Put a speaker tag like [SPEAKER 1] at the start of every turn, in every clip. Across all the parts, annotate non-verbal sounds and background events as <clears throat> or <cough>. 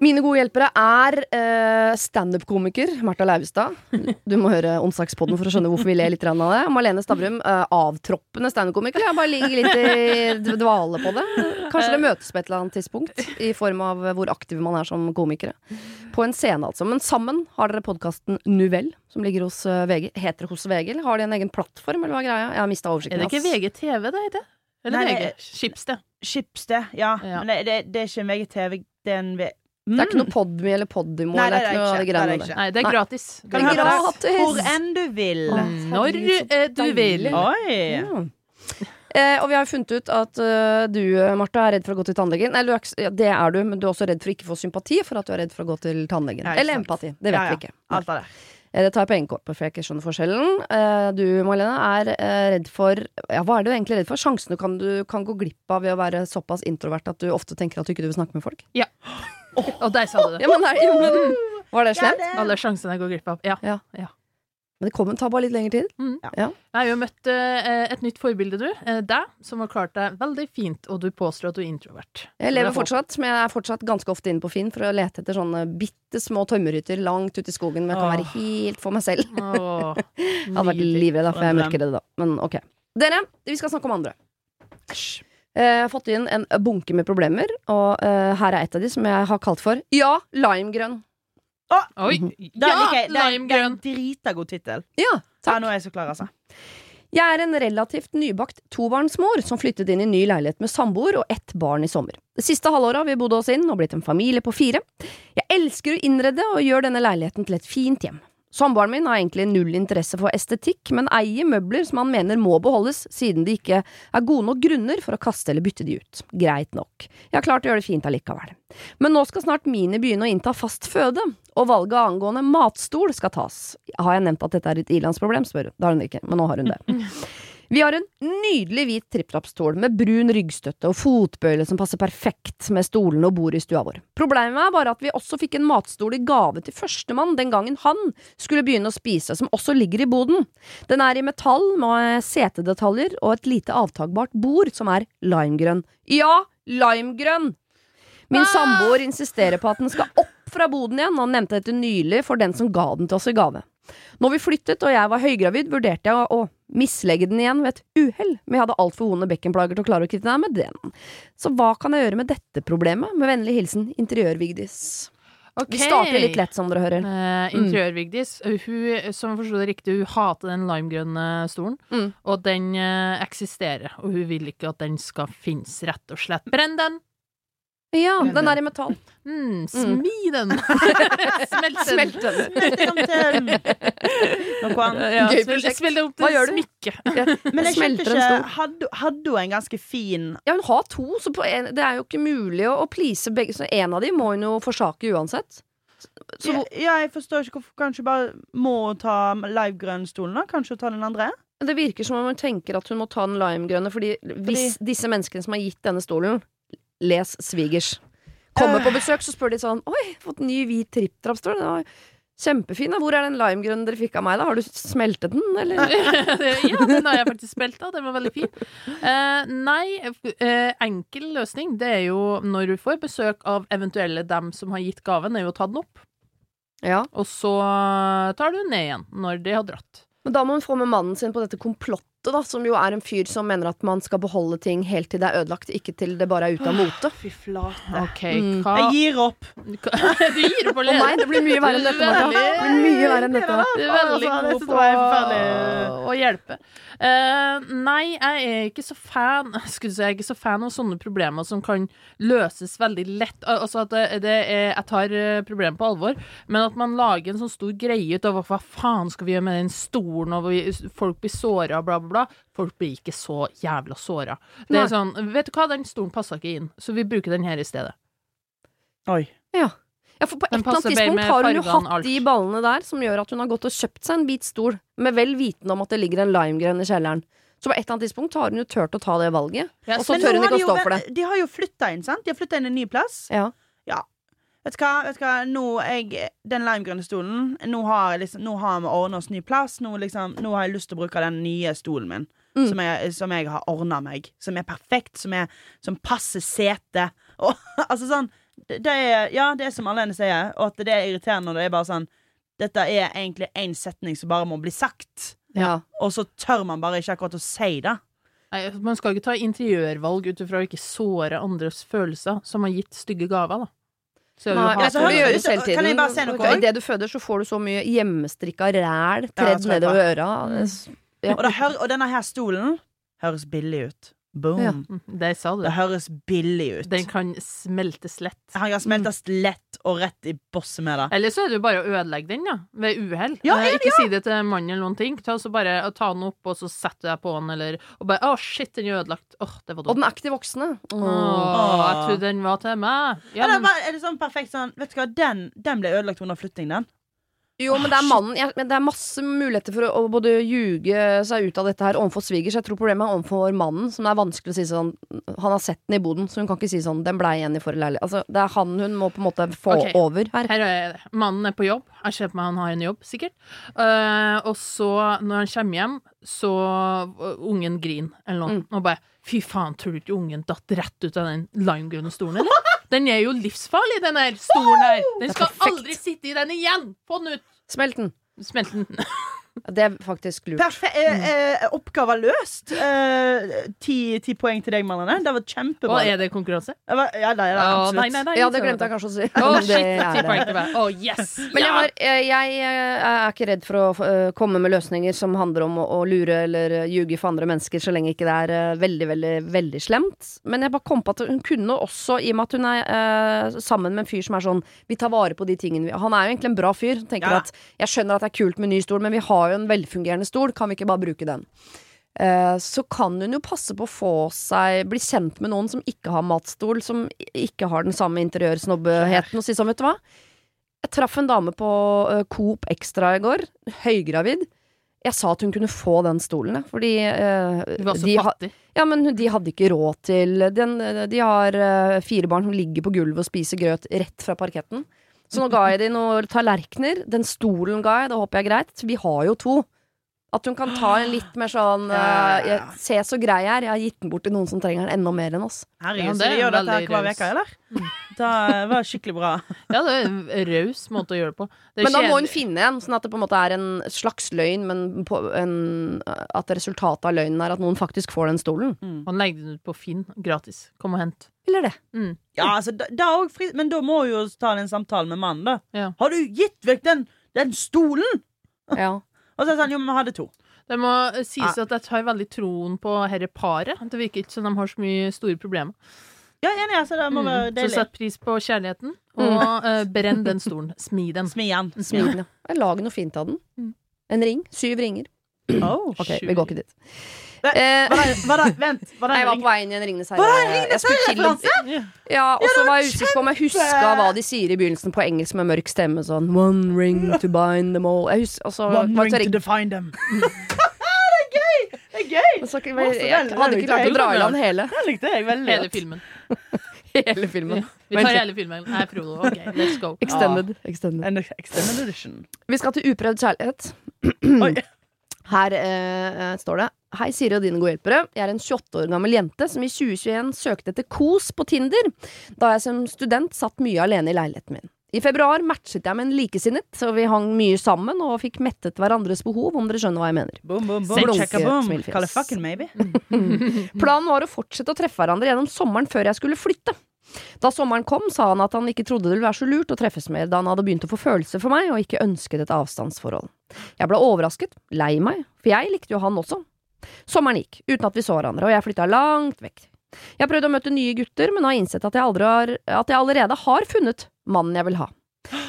[SPEAKER 1] Mine gode hjelpere er uh, standup-komiker Martha Leivestad. Du må høre Onsdagspodden for å skjønne hvorfor vi ler litt av det. Malene Stavrum, uh, avtroppende standup-komiker. Jeg bare ligger litt i dvale på det. Kanskje det møtes på et eller annet tidspunkt, i form av hvor aktive man er som komikere. På en scene, altså. Men sammen har dere podkasten Nuvell, som ligger hos uh, VG. Heter hos VG, eller har de en egen plattform, eller hva er greia? Jeg har mista oversikten.
[SPEAKER 2] Er det ikke VGTV det heter? Eller
[SPEAKER 3] Nei,
[SPEAKER 2] VG? Skipsted.
[SPEAKER 3] Skipsted, ja.
[SPEAKER 2] Ja.
[SPEAKER 3] Men det, det, det er ikke en VGTV, det er en V...
[SPEAKER 1] Det er ikke noe Podme eller Podimo
[SPEAKER 3] Nei, det er
[SPEAKER 1] ikke noe av de
[SPEAKER 3] ikke. Det er ikke.
[SPEAKER 2] Nei, det er gratis.
[SPEAKER 3] Kan
[SPEAKER 1] Det er
[SPEAKER 3] høre
[SPEAKER 1] gratis.
[SPEAKER 3] hvor enn du vil.
[SPEAKER 1] Oh,
[SPEAKER 2] Når eh, du vil.
[SPEAKER 3] Oi!
[SPEAKER 1] Ja. Eh, og vi har funnet ut at uh, du, Martha, er redd for å gå til tannlegen. Eller, du er ja, det er du, men du er også redd for å ikke få sympati for at du er redd for å gå til tannlegen.
[SPEAKER 3] Ja,
[SPEAKER 1] eller empati. Det vet
[SPEAKER 3] Ja, ja.
[SPEAKER 1] vi ikke.
[SPEAKER 3] Alt av det.
[SPEAKER 1] Eh, Det tar jeg på, for jeg ikke skjønner forskjellen. Eh, Du, Marlene, er eh, redd for Ja, hva er du egentlig redd for? Sjansene kan du kan gå glipp av ved å være såpass introvert at du ofte tenker at du ikke vil snakke med folk?
[SPEAKER 2] Og der sa du det.
[SPEAKER 1] Ja, men, nei, jo, men Var det slemt?
[SPEAKER 2] Alle sjansene jeg går glipp av. Ja.
[SPEAKER 1] Men det kommer, tar bare litt lengre tid.
[SPEAKER 2] Jeg har jo møtt eh, et nytt forbilde, du. Eh, deg, som har klart deg veldig fint, og du påstår at du er introvert.
[SPEAKER 1] Jeg lever fortsatt, men jeg er fortsatt ganske ofte inne på Finn for å lete etter sånne bitte små tømmerhytter langt ute i skogen hvor jeg kan være helt for meg selv.
[SPEAKER 2] Åh, <laughs>
[SPEAKER 1] Jeg hadde vært livredd, da, for jeg er mørkeredd da. Men ok. Dere, vi skal snakke om andre. Eh, Jeg har fått inn en bunke med problemer, og eh, her er et av de som jeg har kalt for Ja, limegrønn.
[SPEAKER 2] Oi!
[SPEAKER 3] Da
[SPEAKER 2] Ja,
[SPEAKER 3] limegrønn! Det er- det er en drita god tittel.
[SPEAKER 1] Ja,
[SPEAKER 3] Ja,
[SPEAKER 1] takk.
[SPEAKER 3] nå er jeg så klar, altså.
[SPEAKER 1] Jeg er en relativt nybakt tobarnsmor som flyttet inn i ny leilighet med samboer og ett barn i sommer. Det siste halvåret har vi bodd oss inn og blitt en familie på fire. Jeg elsker å innrede og gjør denne leiligheten til et fint hjem. Samboeren min har egentlig null interesse for estetikk, men eier møbler som han mener må beholdes, siden de ikke er gode nok grunner for å kaste eller bytte de ut. Greit nok. Jeg har klart å gjøre det fint allikevel. Men nå skal snart Mini begynne å innta fast føde, og valget angående matstol skal tas. Har jeg nevnt at dette er et ilandsproblem, spør hun. Det har hun ikke, men nå har hun det. Vi har en nydelig hvit tripp-trapp-stol med brun ryggstøtte og fotbøyle som passer perfekt med stolene og bordet i stua vår. Problemet er bare at vi også fikk en matstol i gave til førstemann den gangen han skulle begynne å spise, som også ligger i boden. Den er i metall med setedetaljer og et lite avtagbart bord som er limegrønn. Ja, limegrønn! Min samboer insisterer på at den skal opp fra boden igjen, og han nevnte dette nylig for den som ga den til oss i gave. Når vi flyttet og jeg var høygravid, vurderte jeg å, å mislegge den igjen ved et uhell, men jeg hadde altfor vonde bekkenplager til å klare å kvitte meg med den. Så hva kan jeg gjøre med dette problemet? Med vennlig hilsen Interiør-Vigdis.
[SPEAKER 2] Okay.
[SPEAKER 1] Vi starter litt lett, som dere hører.
[SPEAKER 2] Uh, Interiør-Vigdis, hun, som forsto det riktig, hun hater den limegrønne stolen.
[SPEAKER 1] Mm.
[SPEAKER 2] Og den uh, eksisterer, og hun vil ikke at den skal finnes, rett og slett. Brenn den!
[SPEAKER 1] Ja, den er i metall.
[SPEAKER 2] Mm, smi <laughs> den! Smelt den!
[SPEAKER 1] Smelt den.
[SPEAKER 3] Til noe annet.
[SPEAKER 2] Ja,
[SPEAKER 1] Gøy prosjekt.
[SPEAKER 2] Smelt opp til smykke. <laughs>
[SPEAKER 3] Men jeg skjønte ikke. Hadde, hadde hun en ganske fin
[SPEAKER 1] Ja, hun har to, så på en, det er jo ikke mulig å, å please begge, så en av dem må hun jo forsake uansett. Så,
[SPEAKER 3] ja, ja, jeg forstår ikke hvorfor kanskje bare må ta livegrønn-stolen, da? Kanskje ta den andre?
[SPEAKER 1] Det virker som om hun tenker at hun må ta den limegrønne, fordi hvis disse menneskene som har gitt denne stolen, les svigers, kommer på besøk, så spør de sånn Oi, fått ny hvit tripp-trapp-stol. Kjempefin. Hvor er den limegrønnen dere fikk av meg, da? Har du smeltet den, eller? <laughs>
[SPEAKER 2] ja, den har jeg faktisk smelta. Den var veldig fin. Eh, nei, eh, enkel løsning det er jo når du får besøk av eventuelle dem som har gitt gaven, er jo å ta den opp.
[SPEAKER 1] Ja.
[SPEAKER 2] Og så tar du den ned igjen når de har dratt.
[SPEAKER 1] Men da må hun få med mannen sin på dette komplottet, da, som jo er en fyr som mener at man skal beholde ting helt til det er ødelagt, ikke til det bare er ute av mote.
[SPEAKER 3] Fy flate.
[SPEAKER 2] Okay,
[SPEAKER 1] Mm.
[SPEAKER 2] hva
[SPEAKER 3] Jeg gir opp. <laughs>
[SPEAKER 2] Du gir opp å
[SPEAKER 1] Å nei, det blir mye verre enn dette, Martha. Det blir mye verre enn dette.
[SPEAKER 2] Du er veldig
[SPEAKER 3] Altså,
[SPEAKER 2] god på å hjelpe. Uh, nei, jeg er ikke så fan <laughs> Skulle si, jeg er ikke så fan av sånne problemer som kan løses veldig lett. Altså at det, det er, Jeg tar eh, problemet på alvor, men at man lager en sånn stor greie ut av hva faen skal vi gjøre med den stolen, og vi, folk blir såra, bla, bla, bla. Folk blir ikke så jævla såra. Det
[SPEAKER 1] Nei.
[SPEAKER 2] er sånn Vet du hva, den stolen passer ikke inn, så vi bruker den her i stedet.
[SPEAKER 3] Oi.
[SPEAKER 1] Ja, for på et eller annet tidspunkt har hun jo hatt
[SPEAKER 2] alt.
[SPEAKER 1] de ballene der som gjør at hun har gått og kjøpt seg en hvit stol, med vel vitende om at det ligger en limegrønn i kjelleren. Så på et eller annet tidspunkt har hun jo turt å ta det valget.
[SPEAKER 2] Ja,
[SPEAKER 1] Og så tør hun ikke å stå for det.
[SPEAKER 3] De har jo flytta inn, sant? De har flytta inn en ny plass.
[SPEAKER 1] Ja.
[SPEAKER 3] Vet du hva, vet du hva? Nå, jeg, den limegrønne stolen Nå har, liksom, vi ordna oss ny plass. Nå, liksom, nå har jeg lyst til å bruke den nye stolen min.
[SPEAKER 1] Mm.
[SPEAKER 3] Som, jeg, som jeg har ordna meg. Som er perfekt. Som, er, som passer setet. <laughs> Og, altså sånn det, det er, Ja, det er som Alene sier, og at det er irriterende når det er bare sånn Dette er egentlig én setning som bare må bli sagt.
[SPEAKER 1] Ja.
[SPEAKER 3] Og så tør man bare ikke akkurat å si det.
[SPEAKER 2] Nei, man skal ikke ta interiørvalg ut ifra å ikke såre andres følelser, som har gitt stygge gaver, da. Så
[SPEAKER 1] Nei,
[SPEAKER 2] du
[SPEAKER 1] jeg det
[SPEAKER 3] høres
[SPEAKER 1] hele tiden.
[SPEAKER 3] kan jeg bare si noe?
[SPEAKER 1] Idet du føder, så får du så mye hjemmestrikka ræl tredd
[SPEAKER 3] ja,
[SPEAKER 1] nedover øra. Ja.
[SPEAKER 3] Og, det og denne her stolen høres billig ut. Boom.
[SPEAKER 1] Ja.
[SPEAKER 2] Mm, Det sa du.
[SPEAKER 3] Det høres billig ut.
[SPEAKER 2] Den kan smeltes lett.
[SPEAKER 3] Han kan smeltes lett og rett i bosset med det.
[SPEAKER 2] Eller så er det jo bare å ødelegge den, da. Ved uhell.
[SPEAKER 3] Ja,
[SPEAKER 2] Eh,
[SPEAKER 3] ja,
[SPEAKER 2] ikke si det til mannen eller noen ting. Ta, så bare, ta den opp, og så setter du deg på den, eller Og bare Å, shit, den er ødelagt. Åh, det var
[SPEAKER 1] Og den er ikke til voksne.
[SPEAKER 2] Åh, jeg trodde den var til meg. Ja,
[SPEAKER 3] Eller
[SPEAKER 2] men,
[SPEAKER 3] er det sånn perfekt sånn Vet du hva, den, den ble ødelagt under flytting, den.
[SPEAKER 1] Jo, men det er mannen jeg, men Det er masse muligheter for å, å både ljuge seg ut av dette her overfor svigers. Jeg tror problemet er overfor mannen, som det er vanskelig å si sånn Han har sett den i boden, så hun kan ikke si sånn 'Den blei igjen i forrige leilighet'. Altså, det er han hun må på en måte få
[SPEAKER 2] okay.
[SPEAKER 1] over her.
[SPEAKER 2] her er. Mannen er på jobb. Jeg ser på meg han har en jobb, sikkert. Uh, og så, når han kommer hjem, så uh, Ungen griner, eller noe.
[SPEAKER 1] Mm.
[SPEAKER 2] Og bare Fy faen, tror du ikke ungen datt rett ut av den limegrønne stolen, eller? Den er jo livsfarlig, den her stolen her. Den skal aldri sitte i den igjen! Få den ut!
[SPEAKER 1] Smelt den.
[SPEAKER 2] Smelt den. <laughs>
[SPEAKER 1] Det er faktisk lurt.
[SPEAKER 3] Perfe eh, eh, oppgave løst. Eh, ti, ti poeng til deg, Marlene. Det var
[SPEAKER 2] Og
[SPEAKER 3] kjempebra.
[SPEAKER 2] er det konkurranse?
[SPEAKER 3] Ja, det er det absolutt.
[SPEAKER 2] nei, nei, nei.
[SPEAKER 1] Ja, det glemte jeg kanskje å si.
[SPEAKER 2] Å, shit! Ti poeng til meg. Oh, yes!
[SPEAKER 1] Men jeg, har, eh, jeg eh, er ikke redd for å komme med løsninger som handler om å, lure eller ljuge for andre mennesker, så lenge ikke det er veldig, veldig veldig slemt. Men jeg bare kom på at hun kunne også, i og med at hun er sammen med en fyr som er sånn Vi tar vare på de tingene vi Han er jo egentlig en bra fyr. Tenker
[SPEAKER 3] Ja.
[SPEAKER 1] at Jeg skjønner at det er kult med ny stol, men vi har jo en velfungerende stol. Kan vi ikke bare bruke den? Eh, så kan hun jo passe på å få seg Bli kjent med noen som ikke har matstol, som ikke har den samme interiørsnobbheten, og si sånn, vet du hva? Jeg traff en dame på eh, Coop Extra i går, høygravid. Jeg sa at hun kunne få den stolen, fordi
[SPEAKER 2] Du var så
[SPEAKER 1] de,
[SPEAKER 2] fattig.
[SPEAKER 1] ja, men de hadde ikke råd til den, De har fire barn som ligger på gulvet og spiser grøt rett fra parketten. Så nå ga jeg dem noen tallerkener. Den stolen ga jeg, det håper jeg er greit. Vi har jo to. At hun kan ta en <gasps> litt mer sånn
[SPEAKER 3] Ja, ja,
[SPEAKER 1] eh,
[SPEAKER 3] ja.
[SPEAKER 1] jeg- Se så grei jeg er, jeg har gitt den bort til noen som trenger den enda mer enn oss.
[SPEAKER 3] Herregud,
[SPEAKER 2] det
[SPEAKER 3] så de gjør dette hver uke, eller? Det var skikkelig bra. <laughs>
[SPEAKER 2] Ja, det er en raus måte å gjøre det på. Det
[SPEAKER 1] Men da må hun finne en, sånn at det på en måte er en slags løgn, men på en, at resultatet av løgnen er at noen faktisk får den stolen.
[SPEAKER 2] Han legger den ut på Finn gratis. Kom og hent.
[SPEAKER 1] Eller det.
[SPEAKER 2] Mm.
[SPEAKER 3] Ja, altså, da, da fri, Men da må hun jo ta den samtalen med mannen, da.
[SPEAKER 2] Ja.
[SPEAKER 3] Har du gitt vekk den, den stolen?
[SPEAKER 1] Ja.
[SPEAKER 3] Og så er det sånn, jo, men vi hadde to.
[SPEAKER 2] Det må eh, sies at jeg tar veldig troen på herre paret. Det virker ikke som de har så mye store problemer.
[SPEAKER 3] Ja, enig, altså, det må være
[SPEAKER 2] dele Så sett pris på kjærligheten, og uh, brenn den stolen. Smi den.
[SPEAKER 3] Smi den.
[SPEAKER 1] Smi den, ja. Lag noe fint av den.
[SPEAKER 2] Mm.
[SPEAKER 1] En ring. Syv ringer.
[SPEAKER 3] Oh.
[SPEAKER 1] Ok,
[SPEAKER 2] Sju
[SPEAKER 1] vi går ikke dit.
[SPEAKER 3] Nei,
[SPEAKER 1] Eh,
[SPEAKER 3] Var det, var det, vent, var det
[SPEAKER 1] jeg var
[SPEAKER 3] ring?
[SPEAKER 1] på vei inn i en å-
[SPEAKER 3] Herre-referanse?
[SPEAKER 1] Ja, og så var jeg usikker på om jeg huska hva de sier i begynnelsen på engelsk med mørk stemme. Sånn One ring to bind them all. Jeg husker, og så
[SPEAKER 3] One ring to define them. <laughs> det er gøy! Det er gøy!
[SPEAKER 1] så- jeg, jeg hadde ikke klart å dra i land hele,
[SPEAKER 3] Det likte jeg veldig
[SPEAKER 2] Hele
[SPEAKER 3] godt.
[SPEAKER 2] filmen. <laughs>
[SPEAKER 1] hele filmen.
[SPEAKER 2] Vi tar hele filmen. Nei, Frodo. OK, let's go. <laughs>
[SPEAKER 1] Extended. extended.
[SPEAKER 3] En extended edition.
[SPEAKER 1] Vi skal til uprøvd kjærlighet.
[SPEAKER 3] Oi. <clears throat>
[SPEAKER 1] Her eh, står det Hei, Siri og dine gode hjelpere. Jeg er en 28 år gammel jente som i 2021 søkte etter kos på Tinder, da jeg som student satt mye alene i leiligheten min. I februar matchet jeg med en likesinnet, så vi hang mye sammen og fikk mettet hverandres behov, om dere skjønner hva jeg mener.
[SPEAKER 3] Boom, boom,
[SPEAKER 1] Blunke,
[SPEAKER 3] boom. Checka boom. Call it fucking maybe. <laughs> <laughs>
[SPEAKER 1] Planen var å fortsette å treffe hverandre gjennom sommeren før jeg skulle flytte. Da sommeren kom, sa han at han ikke trodde det ville være så lurt å treffes mer, da han hadde begynt å få følelser for meg og ikke ønsket et avstandsforhold. Jeg ble overrasket, lei meg, for jeg likte jo han også. Sommeren gikk, uten at vi så hverandre, og jeg flytta langt vekk. Jeg har prøvd å møte nye gutter, men har innsett at jeg, har, at jeg allerede har funnet mannen jeg vil ha.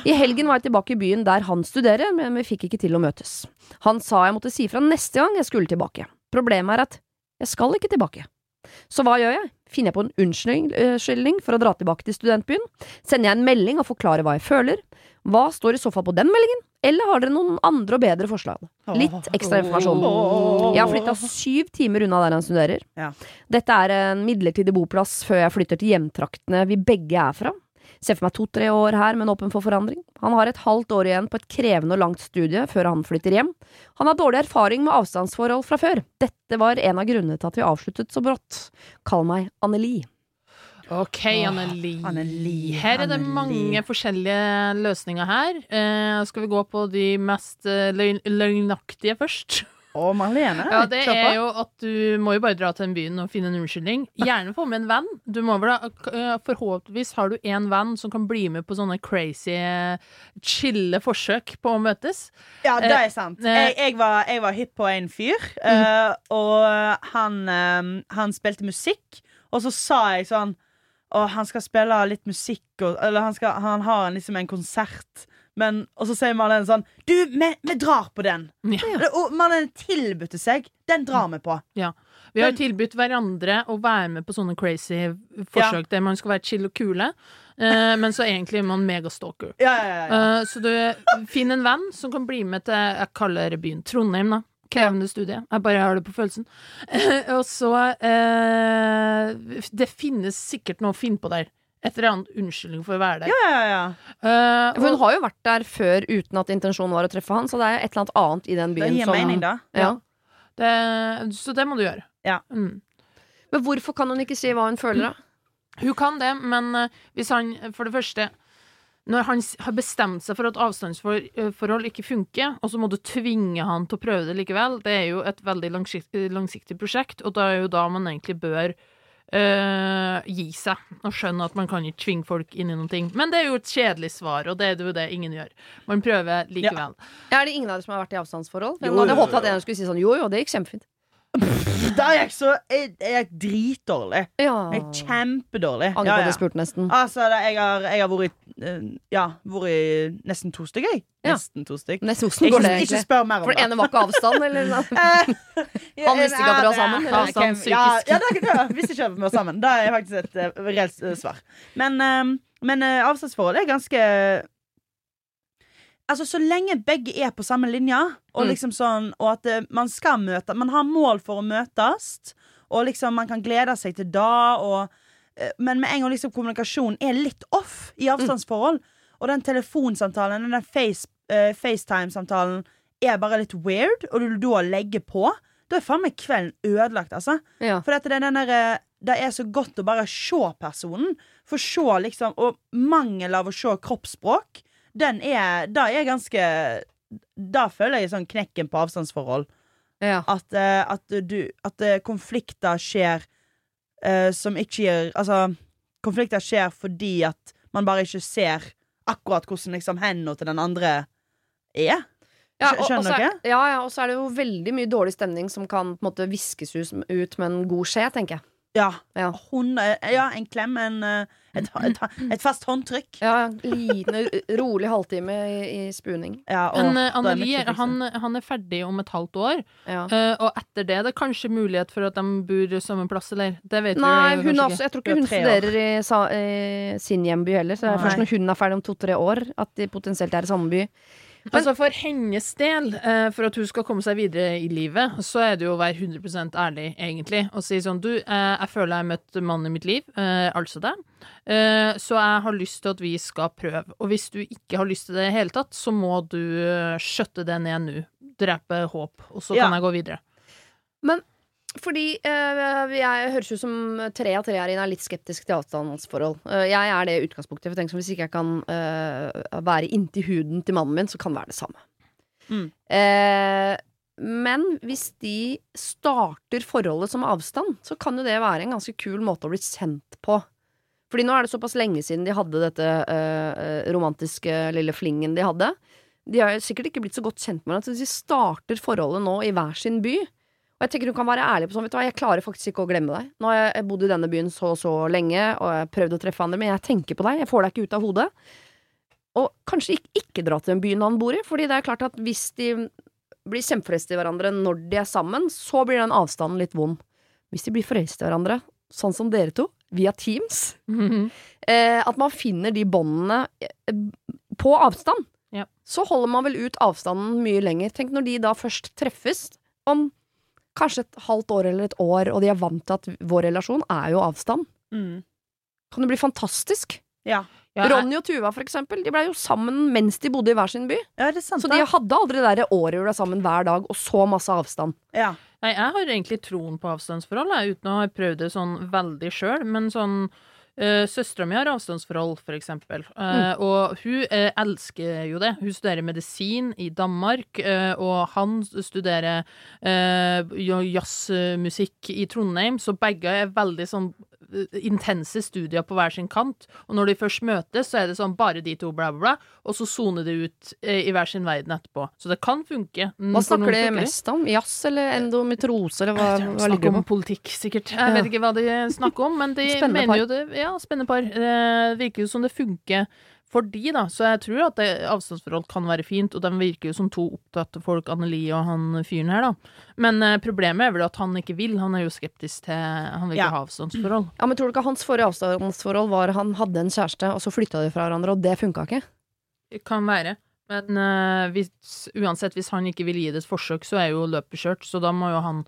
[SPEAKER 1] I helgen var jeg tilbake i byen der han studerer, men vi fikk ikke til å møtes. Han sa jeg måtte si fra neste gang jeg skulle tilbake. Problemet er at jeg skal ikke tilbake. Så hva gjør jeg? Finner jeg på en unnskyldning for å dra tilbake til studentbyen? Sender jeg en melding og forklarer hva jeg føler? Hva står i så fall på den meldingen? Eller har dere noen andre og bedre forslag? Litt ekstra informasjon. Jeg har flytta syv timer unna der han studerer.
[SPEAKER 3] Ja.
[SPEAKER 1] Dette er en midlertidig boplass før jeg flytter til hjemtraktene vi begge er fra. Ser for meg to-tre år her, men åpen for forandring. Han har et halvt år igjen på et krevende og langt studie før han flytter hjem. Han har dårlig erfaring med avstandsforhold fra før. Dette var en av grunnene til at vi avsluttet så brått. Kall meg Anneli.
[SPEAKER 2] OK, Anneli.
[SPEAKER 3] Anneli,
[SPEAKER 2] Her er det mange forskjellige løsninger her. Eh, skal vi gå på de mest eh, løgn løgnaktige først?
[SPEAKER 3] Å, Marlene.
[SPEAKER 2] Ja, det
[SPEAKER 3] kjør
[SPEAKER 2] er jo at du må jo bare dra til den byen og finne en unnskyldning. Gjerne få med en venn. Du må vel da, eh, Forhåpentligvis har du en venn som kan bli med på sånne crazy, chille forsøk på å møtes.
[SPEAKER 3] Ja, det er sant.
[SPEAKER 2] eh, Mm.
[SPEAKER 3] Jeg, jeg, var, jeg var hypp på en fyr, mm. og han, han spilte musikk, og så sa jeg sånn Å, han skal spille litt musikk, og, eller han, skal, han har en, liksom en konsert. Men, og så sier Marlene sånn Du, vi, vi drar på den!
[SPEAKER 2] Ja. <laughs>
[SPEAKER 3] Og Marlene tilbudte seg. Den drar vi på.
[SPEAKER 2] Vi har tilbudt hverandre å være med på sånne crazy forsøk der man skal være chill og kule, eh, men så egentlig er man megastalker.
[SPEAKER 3] Ja, ja, ja, ja.
[SPEAKER 2] Eh, så du finn en venn som kan bli med til Jeg kaller byen Trondheim, da. Krevende studie. Jeg bare har det på følelsen. <laughs> og så eh, Det finnes sikkert noe å finne på der. Et eller annet unnskyldning for å være der.
[SPEAKER 3] ja, ja, ja.
[SPEAKER 2] Uh,
[SPEAKER 1] For hun har jo vært der før uten at intensjonen var å treffe han, så det er et eller annet annet i den
[SPEAKER 3] Det
[SPEAKER 1] byen
[SPEAKER 3] gir
[SPEAKER 1] som
[SPEAKER 3] mening, da.
[SPEAKER 1] Ja.
[SPEAKER 2] det, så det må du gjøre.
[SPEAKER 3] Ja.
[SPEAKER 2] Mm.
[SPEAKER 1] Men hvorfor kan hun ikke si hva hun føler, da?
[SPEAKER 2] Hun kan det, men eh, hvis han For det første Når han har bestemt seg for at avstandsforhold ikke funker, og så må du tvinge han til å prøve det likevel, det er jo et veldig langsiktig, langsiktig prosjekt, og da er jo da man egentlig bør øh, gi seg og skjønne at man kan ikke tvinge folk inn i noen ting. Men det er jo et kjedelig svar, og det er jo det ingen gjør. Man prøver likevel.
[SPEAKER 1] Er det ingen av dere som har vært i avstandsforhold?
[SPEAKER 3] Jo,
[SPEAKER 1] Jo, hadde
[SPEAKER 3] jo,
[SPEAKER 1] håpet at en skulle si sånn jo jo, det gikk kjempefint.
[SPEAKER 3] Der jeg så Jeg, jeg er dritdårlig.
[SPEAKER 1] Ja.
[SPEAKER 3] Jeg er kjempedårlig.
[SPEAKER 1] Angrer på at jeg spurte nesten.
[SPEAKER 3] Altså, da, jeg, har, jeg har vært i eh, Ja, vært i nesten to stykker, jeg.
[SPEAKER 1] Ja.
[SPEAKER 3] Nesten to stykker.
[SPEAKER 1] Nesten hvordan
[SPEAKER 3] Ikke,
[SPEAKER 1] går det
[SPEAKER 3] ikke
[SPEAKER 1] egentlig?
[SPEAKER 3] spør mer om
[SPEAKER 1] For det ene var ikke avstand, eller? <laughs> <laughs>
[SPEAKER 3] Han
[SPEAKER 1] visste ikke at dere var sammen, eller?
[SPEAKER 2] Altså, han
[SPEAKER 3] ja, ja, det, det visste ikke at vi var sammen. Det er faktisk et uh, reelt uh, svar. Men, uh, men avstandsforhold er ganske Altså, så lenge begge er på samme linje, og
[SPEAKER 1] Mm.
[SPEAKER 3] liksom sånn Og at eh, man skal møte Man har mål for å møtes, og liksom man kan glede seg til da, og eh, Men med en gang liksom kommunikasjonen er litt off i avstandsforhold, og den telefonsamtalen, den face, uh, FaceTime-samtalen, er bare litt weird, og du da legger på, da er faen meg kvelden ødelagt, altså.
[SPEAKER 1] Ja.
[SPEAKER 3] For det, er den der, det er så godt å bare se personen. For se liksom Og mangel av å se kroppsspråk, den er Da er ganske Da føler jeg sånn knekken på avstandsforhold.
[SPEAKER 1] Ja.
[SPEAKER 3] At, eh, at du At eh, konflikter skjer uh, som ikke gir Altså, konflikter skjer fordi at man bare ikke ser akkurat hvordan liksom hendene til den andre er.
[SPEAKER 1] Ja, og-
[SPEAKER 3] skjønner
[SPEAKER 1] er-
[SPEAKER 3] dere?
[SPEAKER 1] Ja, ja, og så er det jo veldig mye dårlig stemning som kan på en måte viskes ut ut med en god skje, tenker jeg.
[SPEAKER 3] Ja.
[SPEAKER 1] Ja.
[SPEAKER 3] Hun, eh, ja, en klem, en, eh, et, et, et fast håndtrykk.
[SPEAKER 1] Ja, liten, rolig halvtime i, i spuning.
[SPEAKER 3] Ja, og
[SPEAKER 2] Men
[SPEAKER 3] uh, er
[SPEAKER 2] Anneli, han, han er ferdig om et halvt år,
[SPEAKER 1] Ja.
[SPEAKER 2] eh, og etter det er det kanskje mulighet for at de bor samme plass, eller? Det vet
[SPEAKER 1] Nei,
[SPEAKER 2] vi
[SPEAKER 1] hun
[SPEAKER 2] kanskje
[SPEAKER 1] også, jeg tror ikke hun studerer i, sa, i sin hjemby heller. Så det er
[SPEAKER 3] Nei.
[SPEAKER 1] først når hun er ferdig om to-tre år, at de potensielt er i samme by.
[SPEAKER 2] Altså For hennes del, eh, for at hun skal komme seg videre i livet, så er det jo å være 100 ærlig, egentlig, og si sånn Du, eh, jeg føler jeg har møtt mannen i mitt liv, eh, altså deg, eh, så jeg har lyst til at vi skal prøve. Og hvis du ikke har lyst til det i det hele tatt, så må du skjøtte det ned nå. Drepe håp, og så
[SPEAKER 3] Ja.
[SPEAKER 2] kan jeg gå videre.
[SPEAKER 1] Fordi eh, jeg høres ut som tre av tre her inne er litt skeptisk til avstandsforhold. Eh, jeg er det i utgangspunktet. For tenk Hvis ikke jeg kan eh, være inntil huden til mannen min, så kan det være det samme.
[SPEAKER 3] Mm.
[SPEAKER 1] Eh, men hvis de starter forholdet som avstand, så kan jo det være en ganske kul måte å bli sendt på. Fordi nå er det såpass lenge siden de hadde dette eh, romantiske lille flingen de hadde. De har sikkert ikke blitt så godt kjent med hverandre, så hvis de starter forholdet nå i hver sin by Og jeg tenker du kan være ærlig på sånn, vet du hva, jeg klarer faktisk ikke å glemme deg. Nå har jeg bodd i denne byen så og så lenge, og jeg har prøvd å treffe andre, men jeg tenker på deg, jeg får deg ikke ut av hodet. Og kanskje ikke, ikke dra til den byen han bor i, fordi det er klart at hvis de blir kjempeforelsket i hverandre når de er sammen, så blir den avstanden litt vond. Hvis de blir forelsket i hverandre, sånn som dere to, via Teams, eh, at man finner de båndene eh, på avstand,
[SPEAKER 2] Ja.
[SPEAKER 1] så holder man vel ut avstanden mye lenger. Tenk når de da først treffes om kanskje et halvt år eller et år, og de er vant til at vår relasjon er jo avstand.
[SPEAKER 3] Mm.
[SPEAKER 1] Kan det bli fantastisk?
[SPEAKER 3] Ja.
[SPEAKER 2] Ja, jeg-
[SPEAKER 1] Ronny og Tuva, for eksempel, de blei jo sammen mens de bodde i hver sin by.
[SPEAKER 3] Ja, det er sant,
[SPEAKER 1] Så de hadde aldri det derre århjula sammen hver dag, og så masse avstand.
[SPEAKER 3] Ja.
[SPEAKER 2] Nei, jeg har egentlig troen på avstandsforhold, jeg, uten å ha prøvd det sånn veldig sjøl. Men sånn uh, Søstera mi har avstandsforhold, for eksempel. Mm. Og hun eh, elsker jo det. Hun studerer medisin i Danmark, eh, og han studerer eh, jazzmusikk i Trondheim, så begge er veldig sånn eh, intense studier på hver sin kant. Og når de først møtes, så er det sånn bare de to, bla, bla, bla, og så soner de ut eh, i hver sin verden etterpå. Så det kan funke. Mm,
[SPEAKER 1] Hva snakker de mest om? Jazz eller endometrose, eller hva,
[SPEAKER 2] Jeg
[SPEAKER 1] hva ligger
[SPEAKER 2] om politikk, sikkert. Jeg vet ikke hva de snakker om, men de mener jo det Ja, spennende par. Det virker jo som det funker for de, da. Så jeg tror at det, avstandsforhold kan være fint, og de virker jo som to opptatte folk, Anneli og han fyren her, da. Men eh, problemet er vel at han ikke vil. Han er jo skeptisk til Han vil ikke
[SPEAKER 3] Ja.
[SPEAKER 2] ha avstandsforhold.
[SPEAKER 1] Ja, men tror du ikke hans forrige avstandsforhold var han hadde en kjæreste, og så flytta de fra hverandre, og det funka ikke?
[SPEAKER 2] Det kan være. Men eh, hvis, uansett, hvis han ikke vil gi det et forsøk, så er jo løpet kjørt. Så da må jo han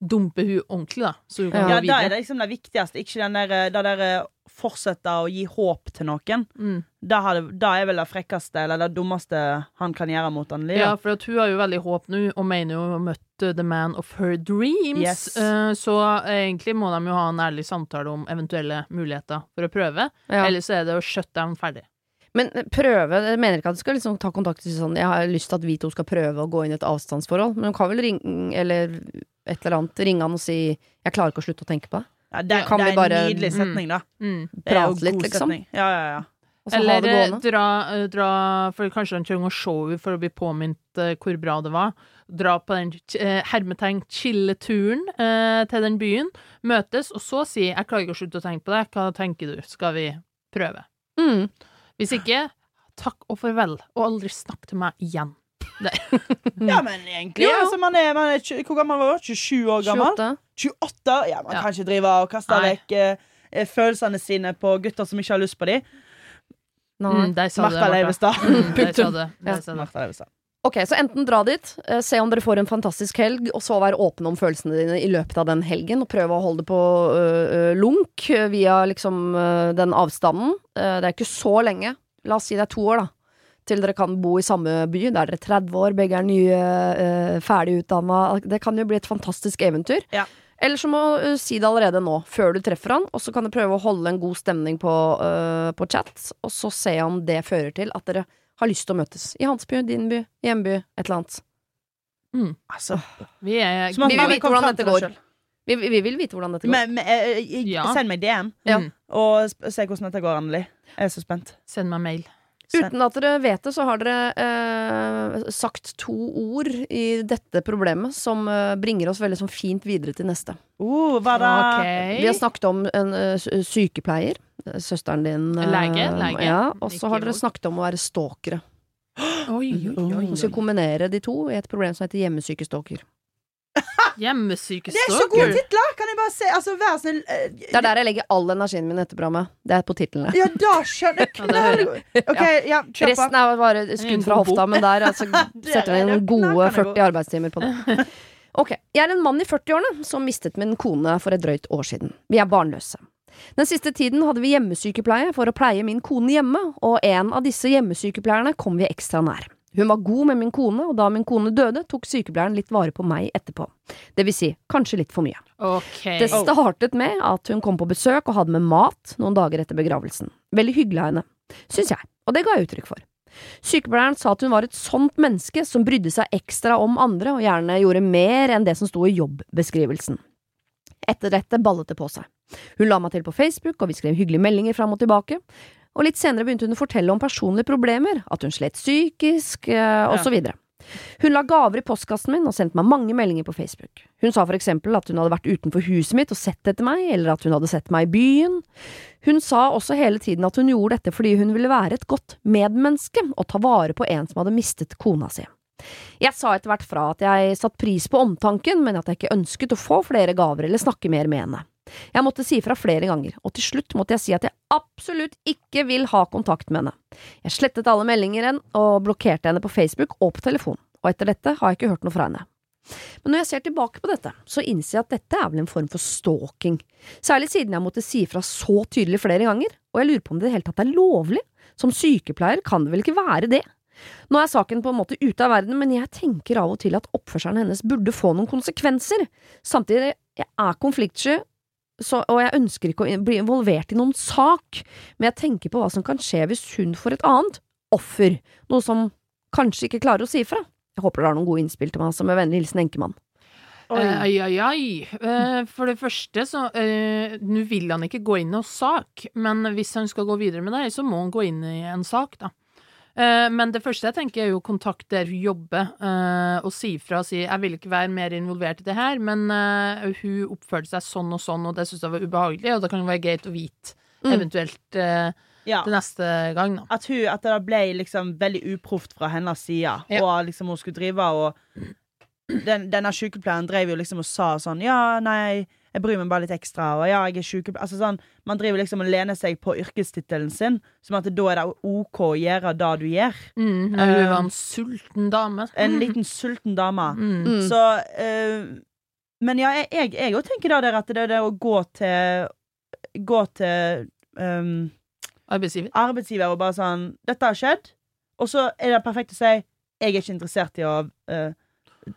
[SPEAKER 2] dumpe hun ordentlig, da. Så hun kan
[SPEAKER 1] Ja,
[SPEAKER 3] ja,
[SPEAKER 2] gå
[SPEAKER 3] da er
[SPEAKER 2] videre.
[SPEAKER 3] det liksom det viktigste. Ikke den der, det der eh, fortsette å gi håp til noen.
[SPEAKER 2] Mm.
[SPEAKER 3] Da, har det, da er vel det frekkeste eller det dummeste han kan gjøre mot Anneli.
[SPEAKER 2] Ja, for at hun har jo veldig håp nå, og mener jo å ha møtt the man of her dreams.
[SPEAKER 3] Yes.
[SPEAKER 2] Uh, så egentlig må de jo ha en ærlig samtale om eventuelle muligheter for å prøve.
[SPEAKER 1] Ja.
[SPEAKER 2] Eller så er det å shut down ferdig.
[SPEAKER 1] Men prøve Jeg mener ikke at du skal liksom ta kontakt og si sånn Jeg har lyst til at vi to skal prøve å gå inn i et avstandsforhold, men hun kan vel ringe eller et eller annet ringe han og si 'jeg klarer ikke å slutte å tenke på det'.
[SPEAKER 3] Ja, det,
[SPEAKER 1] Kan
[SPEAKER 3] det er
[SPEAKER 1] bare-
[SPEAKER 3] en nydelig setning, da.
[SPEAKER 2] Mm.
[SPEAKER 3] Er
[SPEAKER 1] Prate litt, liksom.
[SPEAKER 3] setning. Ja, ja, ja.
[SPEAKER 2] Eller eh, dra, eh, dra For kanskje han trenger å se henne for å bli påminnet uh, hvor bra det var. Dra på den uh, hermetegn chilleturen uh, til den byen. Møtes, og så si 'jeg klarer ikke å slutte å tenke på det'. Hva tenker du? Skal vi prøve?
[SPEAKER 1] Mm.
[SPEAKER 2] Hvis ikke, takk og farvel, og aldri snakk til meg igjen. <laughs>
[SPEAKER 3] ja, men egentlig
[SPEAKER 1] Jo, jo.
[SPEAKER 3] altså, man er, man er, Hvor gammel var du? 27 år gammel?
[SPEAKER 1] 28.
[SPEAKER 3] 28? Ja, man
[SPEAKER 2] Ja.
[SPEAKER 3] kan ikke drive og kaste
[SPEAKER 2] Nei.
[SPEAKER 3] vekk eh, følelsene sine på gutter som ikke har lyst på dem.
[SPEAKER 2] Mm,
[SPEAKER 3] Martha. Leivestad.
[SPEAKER 2] Mm,
[SPEAKER 1] Punktum.
[SPEAKER 3] Martha Leivestad.
[SPEAKER 1] Ok, så enten dra dit, eh, se om dere får en fantastisk helg, og så være åpne om følelsene dine i løpet av den helgen, og prøve å holde det på øh, lunk via liksom øh, den avstanden. Det er ikke så lenge. La oss si det er to år, da. Til dere kan bo i samme by. Da er dere 30 år, begge er nye, uh, ferdig utdanna. Det kan jo bli et fantastisk eventyr.
[SPEAKER 3] Ja.
[SPEAKER 1] Eller så må du si det allerede nå, før du treffer han, og så kan du prøve å holde en god stemning på, uh, på chat, og så se om det fører til at dere har lyst til å møtes. I hans by, din by, hjemby, et eller annet.
[SPEAKER 3] Altså,
[SPEAKER 2] Vi er
[SPEAKER 1] Vi vil vite hvordan dette går. Vi, vi, vi vil vite hvordan dette går.
[SPEAKER 3] Men, men, jeg, jeg,
[SPEAKER 2] Ja.
[SPEAKER 3] Send meg DM,
[SPEAKER 1] Ja.
[SPEAKER 2] Mm.
[SPEAKER 3] og se hvordan dette går, Anneli. Jeg er så spent.
[SPEAKER 2] Send meg mail.
[SPEAKER 1] Uten at dere vet det, så har dere eh, sagt to ord i dette problemet som eh, bringer oss veldig sånn fint videre til neste.
[SPEAKER 3] Uh, hva da?
[SPEAKER 2] Okay.
[SPEAKER 1] Vi har snakket om en uh, sykepleier. eh, Søsteren din. Uh,
[SPEAKER 2] Lege, lege.
[SPEAKER 1] Ja, og så har dere snakket om å være stalkere.
[SPEAKER 2] Oi, oi, oi.
[SPEAKER 1] Vi skal kombinere de to i et problem som heter hjemmesykestalker.
[SPEAKER 2] Hjemmesyke
[SPEAKER 3] Det er så gode titler! Kan jeg bare se? Altså, vær snill eh,
[SPEAKER 1] Det er der jeg legger all energien min etter programmet. Det er på titlene.
[SPEAKER 3] Ja, da skjønner jeg.
[SPEAKER 2] Ja, det <laughs>
[SPEAKER 3] ja.
[SPEAKER 1] Resten er bare skudd fra hofta, men der altså, <laughs> setter
[SPEAKER 3] er-
[SPEAKER 1] inn gode 40 arbeidstimer på det. <laughs> Ok, Jeg er en mann i 40-årene som mistet min kone for et drøyt år siden. Vi er barnløse. Den siste tiden hadde vi hjemmesykepleie for å pleie min kone hjemme, og en av disse hjemmesykepleierne kom vi ekstra nær. Hun var god med min kone, og da min kone døde, tok sykepleieren litt vare på meg etterpå. Det vil si, kanskje litt for mye.
[SPEAKER 2] Okay.
[SPEAKER 1] Det startet med at hun kom på besøk og hadde med mat noen dager etter begravelsen. Veldig hyggelig av henne, syns jeg, og det ga jeg uttrykk for. Sykepleieren sa at hun var et sånt menneske som brydde seg ekstra om andre og gjerne gjorde mer enn det som sto i jobbeskrivelsen. Etter dette ballet det på seg. Hun la meg til på Facebook, og vi skrev hyggelige meldinger fram og tilbake. Og litt senere begynte hun å fortelle om personlige problemer, at hun slet psykisk, eh, og så videre. Hun la gaver i postkassen min og sendte meg mange meldinger på Facebook. Hun sa for eksempel at hun hadde vært utenfor huset mitt og sett etter meg, eller at hun hadde sett meg i byen. Hun sa også hele tiden at hun gjorde dette fordi hun ville være et godt medmenneske og ta vare på en som hadde mistet kona si. Jeg sa etter hvert fra at jeg satte pris på omtanken, men at jeg ikke ønsket å få flere gaver eller snakke mer med henne. Jeg måtte si fra flere ganger, og til slutt måtte jeg si at jeg absolutt ikke vil ha kontakt med henne. Jeg slettet alle meldinger igjen og blokkerte henne på Facebook og på telefon, og etter dette har jeg ikke hørt noe fra henne. Men når jeg ser tilbake på dette, så innser jeg at dette er vel en form for stalking, særlig siden jeg måtte si fra så tydelig flere ganger, og jeg lurer på om det i det hele tatt er lovlig. Som sykepleier kan det vel ikke være det? Nå er saken på en måte ute av verden, men jeg tenker av og til at oppførselen hennes burde få noen konsekvenser. Samtidig, jeg er konfliktsky, så, og jeg ønsker ikke å bli involvert i noen sak, men jeg tenker på hva som kan skje hvis hun får et annet offer, noe som kanskje ikke klarer å si ifra. Jeg håper dere har noen gode innspill til meg, altså med vennlig hilsen enkemann.
[SPEAKER 3] Oi.
[SPEAKER 2] oi, oi. ai, ai. Eh, For det første, så uh, Nå vil han ikke gå inn i noen sak, men hvis han skal gå videre med det, så må han gå inn i en sak, da. Eh, Men det første jeg tenker, er jo kontakt der hun jobber, eh, og si fra og si 'jeg vil ikke være mer involvert i det her', men eh, hun oppførte seg sånn og sånn, og det syns jeg var ubehagelig, og det kan være greit å vite
[SPEAKER 1] Mm.
[SPEAKER 2] eventuelt
[SPEAKER 3] Ja.
[SPEAKER 2] til neste gang, da.
[SPEAKER 3] At, hun, at det ble liksom veldig uproft fra hennes side,
[SPEAKER 2] Ja.
[SPEAKER 3] og liksom hun skulle drive og den, Denne sykepleieren drev jo liksom og sa sånn Ja, nei, jeg bryr meg bare litt ekstra, og ja, jeg er sykepleier Altså sånn, Man driver liksom og lener seg på yrkestittelen sin, som at da er det OK å gjøre det du gjør.
[SPEAKER 2] Mm, men hun var en sulten dame.
[SPEAKER 3] En liten sulten dame.
[SPEAKER 2] Mm.
[SPEAKER 1] Mm.
[SPEAKER 3] Så uh, Men ja, jeg- jeg jeg òg tenker da der at det er det å gå til Gå til um,
[SPEAKER 2] Arbeidsgiver.
[SPEAKER 3] arbeidsgiver og bare sånn 'Dette har skjedd', og så er det perfekt å si 'Jeg er ikke interessert i å uh,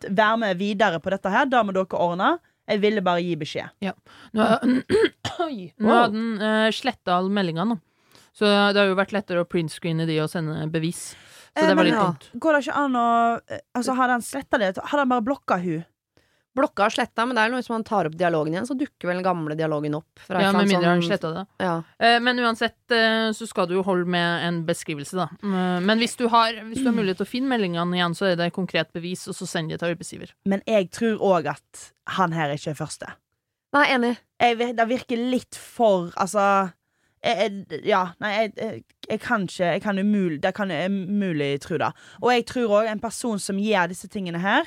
[SPEAKER 3] være med videre på dette her'. Da må dere ordne. Jeg ville bare gi beskjed.
[SPEAKER 2] Nå, <clears throat> Oi. Nå hadde den uh, sletta alle meldingene, nå. Så det har jo vært lettere å printscreene de og sende bevis. Så det
[SPEAKER 3] Eh,
[SPEAKER 2] var
[SPEAKER 3] men
[SPEAKER 2] litt
[SPEAKER 1] ja.
[SPEAKER 2] dumt.
[SPEAKER 3] Går det ikke an å eh, Altså, har han sletta det? Har han bare blokka hun?
[SPEAKER 1] Blokka og sletta, men det er noe hvis man tar opp dialogen igjen, så dukker vel den gamle dialogen opp. fra
[SPEAKER 2] Ja, med mindre han
[SPEAKER 1] sånn-
[SPEAKER 2] sletta det.
[SPEAKER 1] Ja.
[SPEAKER 2] Eh, men uansett eh, så skal du jo holde med en beskrivelse, da. Mm, men hvis du, har, hvis du har mulighet til å finne meldingene igjen, så er det konkret bevis, og så send det til arbeidsgiver.
[SPEAKER 3] Men jeg tror òg at han her ikke er første.
[SPEAKER 1] Nei, enig.
[SPEAKER 3] Jeg, det virker litt for Altså jeg, jeg, Ja, nei, jeg, jeg, jeg kan ikke Jeg kan umulig Det kan jeg umulig tro da. Og jeg tror òg en person som gjør disse tingene her,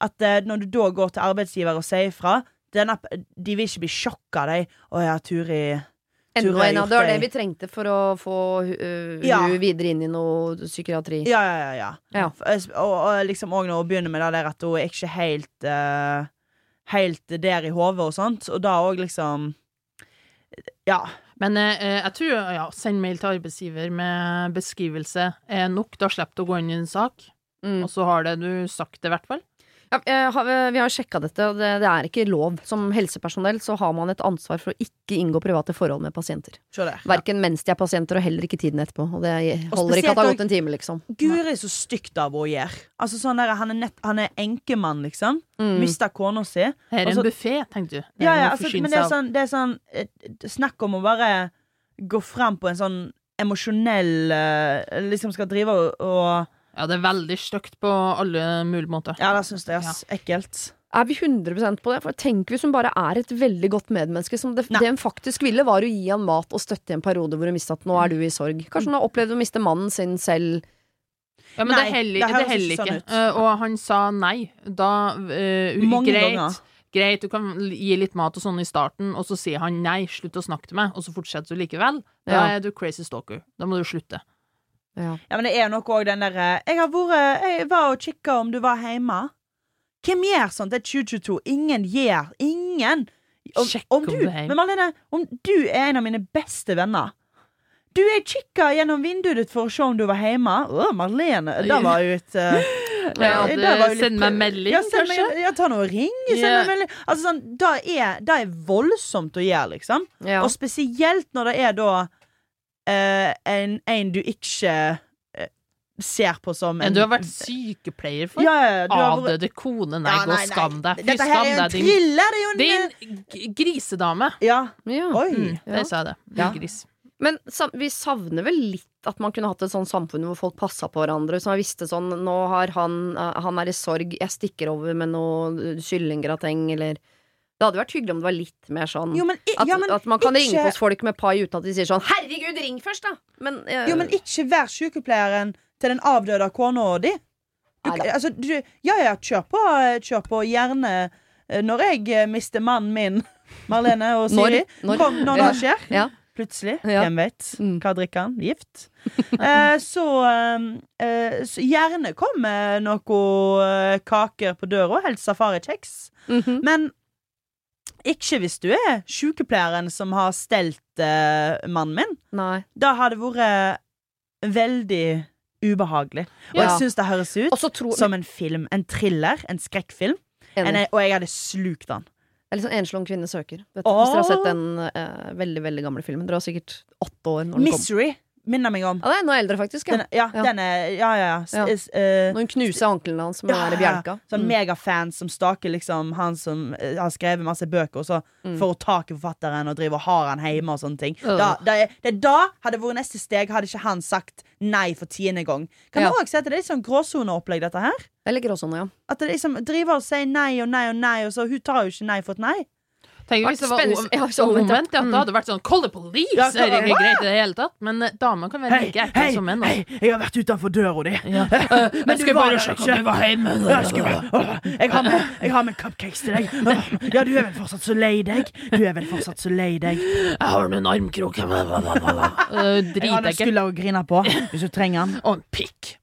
[SPEAKER 3] at eh, når du da går til arbeidsgiver og sier ifra denne, De vil ikke bli sjokka de. 'Å ja, Turi
[SPEAKER 1] Enda en av det var det vi trengte for å få uh,
[SPEAKER 3] Ja.
[SPEAKER 1] hun videre inn i noe psykiatri.
[SPEAKER 3] Ja, ja, ja. ja.
[SPEAKER 1] Ja.
[SPEAKER 3] Eh, Og, og liksom òg når hun begynner med det der at hun er ikke helt uh, Helt der i hodet og sånt. Og da òg liksom Ja.
[SPEAKER 2] Men eh, jeg tror ja, send mail til arbeidsgiver med beskrivelse er nok. Da slipper du å gå inn i en sak,
[SPEAKER 1] Mm.
[SPEAKER 2] og så har det du sagt det, i hvert fall.
[SPEAKER 1] Ja, vi har sjekka dette, og det, er ikke lov. Som helsepersonell så har man et ansvar for å ikke inngå private forhold med pasienter. Verken mens de er pasienter, og heller ikke tiden etterpå. Og det
[SPEAKER 3] Og
[SPEAKER 1] holder ikke at det har gått en time, liksom.
[SPEAKER 3] Guri, så stygt av å gjøre. Altså sånn der, Han er, nett, han er enkemann, liksom.
[SPEAKER 1] Mm.
[SPEAKER 3] Mista kona si.
[SPEAKER 2] Her er
[SPEAKER 3] Altså-
[SPEAKER 2] en buffé, tenkte du.
[SPEAKER 3] Ja, ja, altså, men det er sånn, det er sånn eh, Snakk om å bare gå fram på en sånn emosjonell eh, Liksom skal drive og, og
[SPEAKER 2] Ja, det er veldig stygt på alle mulige måter.
[SPEAKER 3] Ja, det syns jeg ass, ekkelt.
[SPEAKER 1] Er vi 100% på det? For tenk hvis hun bare er et veldig godt medmenneske. Som det, det hun faktisk ville, var å gi han mat og støtte i en periode hvor hun visste at nå er du i sorg. Kanskje hun har opplevd å miste mannen sin selv.
[SPEAKER 2] Ja, men
[SPEAKER 3] Nei,
[SPEAKER 2] det heller,
[SPEAKER 3] det
[SPEAKER 2] det heller
[SPEAKER 3] ikke sånn.
[SPEAKER 2] Eh, og han sa nei. Da uh,
[SPEAKER 3] Mange
[SPEAKER 2] greit,
[SPEAKER 3] ganger.
[SPEAKER 2] greit, du kan gi litt mat og sånn i starten, og så sier han nei, slutt å snakke til meg, og så fortsetter du likevel. Da
[SPEAKER 1] Ja.
[SPEAKER 2] er du crazy stalker. Da må du slutte.
[SPEAKER 1] Ja.
[SPEAKER 3] Ja, men det er jo noe òg den derre Jeg har vært Jeg var og kikka om du var hjemme. Hvem gjør sånt? Det er 2022. Ingen gjør Ingen! Om,
[SPEAKER 2] Sjekk
[SPEAKER 3] om
[SPEAKER 2] om
[SPEAKER 3] du
[SPEAKER 2] du er.
[SPEAKER 3] Men Marlene, om du er en av mine beste venner Du, jeg kikka gjennom vinduet ditt for å se om du var hjemme. Å, Marlene. Det var jo et eh, <laughs>
[SPEAKER 2] Ja,
[SPEAKER 3] eh, litt-
[SPEAKER 2] send meg melding,
[SPEAKER 3] ja, send meg-
[SPEAKER 2] kanskje?
[SPEAKER 3] Ja, ta noe ring. Send
[SPEAKER 2] yeah.
[SPEAKER 3] meg melding. Altså sånn, det er, det er voldsomt å gjøre, liksom.
[SPEAKER 1] Ja.
[SPEAKER 3] Og spesielt når det er da eh, en, en du ikke eh, ser på som
[SPEAKER 2] En du har vært sykepleier for?
[SPEAKER 3] ja, ja, ja, du har vært-
[SPEAKER 2] Avdøde kone. Nei,
[SPEAKER 3] Ja,
[SPEAKER 2] gå og skam deg. Fy
[SPEAKER 3] Dette her
[SPEAKER 2] skam
[SPEAKER 3] er jo en
[SPEAKER 2] deg, din,
[SPEAKER 3] thriller! Det er jo en
[SPEAKER 2] din g- grisedame.
[SPEAKER 3] Ja.
[SPEAKER 1] Ja.
[SPEAKER 3] Oi.
[SPEAKER 2] Mm,
[SPEAKER 1] Ja.
[SPEAKER 2] det sa jeg det.
[SPEAKER 3] Ja.
[SPEAKER 2] Gris.
[SPEAKER 1] Men sa- vi savner vel litt at man kunne hatt et sånt samfunn hvor folk passa på hverandre. Så man visste sånn Nå har han eh, Han er i sorg, jeg stikker over med noe kyllinggrateng, eller Det hadde vært hyggelig om det var litt mer sånn
[SPEAKER 3] Jo, men,
[SPEAKER 1] at,
[SPEAKER 3] ja, men
[SPEAKER 1] at man kan ringe hos folk med pai uten at de sier sånn 'herregud, ring først', da! Men, eh,
[SPEAKER 3] Jo, men ikke vær sykepleieren til den avdøde kona di. Du, altså, du, ja, ja, kjør på, eh, kjør på gjerne eh, når jeg mister mannen min, <laughs> Marlene og Siri.
[SPEAKER 1] når-
[SPEAKER 3] Kom, når det skjer.
[SPEAKER 1] Ja.
[SPEAKER 3] Plutselig.
[SPEAKER 1] Ja.
[SPEAKER 3] Hvem vet?
[SPEAKER 1] Mm.
[SPEAKER 3] Hva drikker han? Gift? <laughs> Eh, så, eh, så gjerne kom med noen kaker på døra. Helst safarikjeks.
[SPEAKER 1] mhm.
[SPEAKER 3] Men Ikke hvis du er sykepleieren som har stelt eh, mannen min.
[SPEAKER 1] Nei.
[SPEAKER 3] Da har det vært veldig ubehagelig. Og
[SPEAKER 1] Ja.
[SPEAKER 3] jeg syns det høres ut
[SPEAKER 1] Og så tror
[SPEAKER 3] som en film. En thriller. En skrekkfilm. En, og jeg hadde slukt den.
[SPEAKER 1] Det er litt sånn Enslån kvinne søker. Vet du, Hvis dere har sett den eh, veldig veldig gamle filmen. Dere var sikkert åtte år når den kom.
[SPEAKER 3] Misery minner meg om.
[SPEAKER 1] Ja, det er enda eldre, faktisk. Ja.
[SPEAKER 3] Den, ja,
[SPEAKER 1] Ja.
[SPEAKER 3] den er Ja, ja, ja. S- eh,
[SPEAKER 1] Når hun knuser ankelen hans med
[SPEAKER 3] Ja,
[SPEAKER 1] bjelka.
[SPEAKER 3] Sånn
[SPEAKER 1] Mm.
[SPEAKER 3] megafan som staker liksom han som uh, har skrevet masse bøker, og så
[SPEAKER 1] Mm.
[SPEAKER 3] får hun tak i forfatteren og driver og har han hjemme og sånne ting.
[SPEAKER 1] Uh.
[SPEAKER 3] Da, det, det da hadde vært neste steg, hadde ikke han sagt nei for tiende gang. Kan
[SPEAKER 1] Ja.
[SPEAKER 3] vi også si at det er litt sånn gråsoneopplegg, dette her?
[SPEAKER 1] Eller gråsone, ja.
[SPEAKER 3] At det liksom driver og sier nei og nei og nei, og så hun tar jo ikke nei for et nei.
[SPEAKER 2] Tenk hvis det var
[SPEAKER 1] ja, omvendt, ja.
[SPEAKER 2] Ja,
[SPEAKER 1] Mm.
[SPEAKER 2] da hadde det vært sånn Call the police!
[SPEAKER 3] Ja,
[SPEAKER 2] det
[SPEAKER 3] er
[SPEAKER 2] ikke greit i det hele tatt. Men eh, damer kan være like ekle som menn. Hei,
[SPEAKER 3] jeg har vært utenfor døra di.
[SPEAKER 2] Ja. <laughs>
[SPEAKER 3] Men <laughs> du var der ikke.
[SPEAKER 2] var hjemme.
[SPEAKER 3] Jeg, har med, jeg har med cupcakes til deg. Ja, du er vel fortsatt så lei deg? Du er vel fortsatt så lei deg?
[SPEAKER 2] Jeg har med en armkrok. <laughs>
[SPEAKER 3] Jeg har en skulder å grine på hvis du trenger den.
[SPEAKER 2] Og en pikk.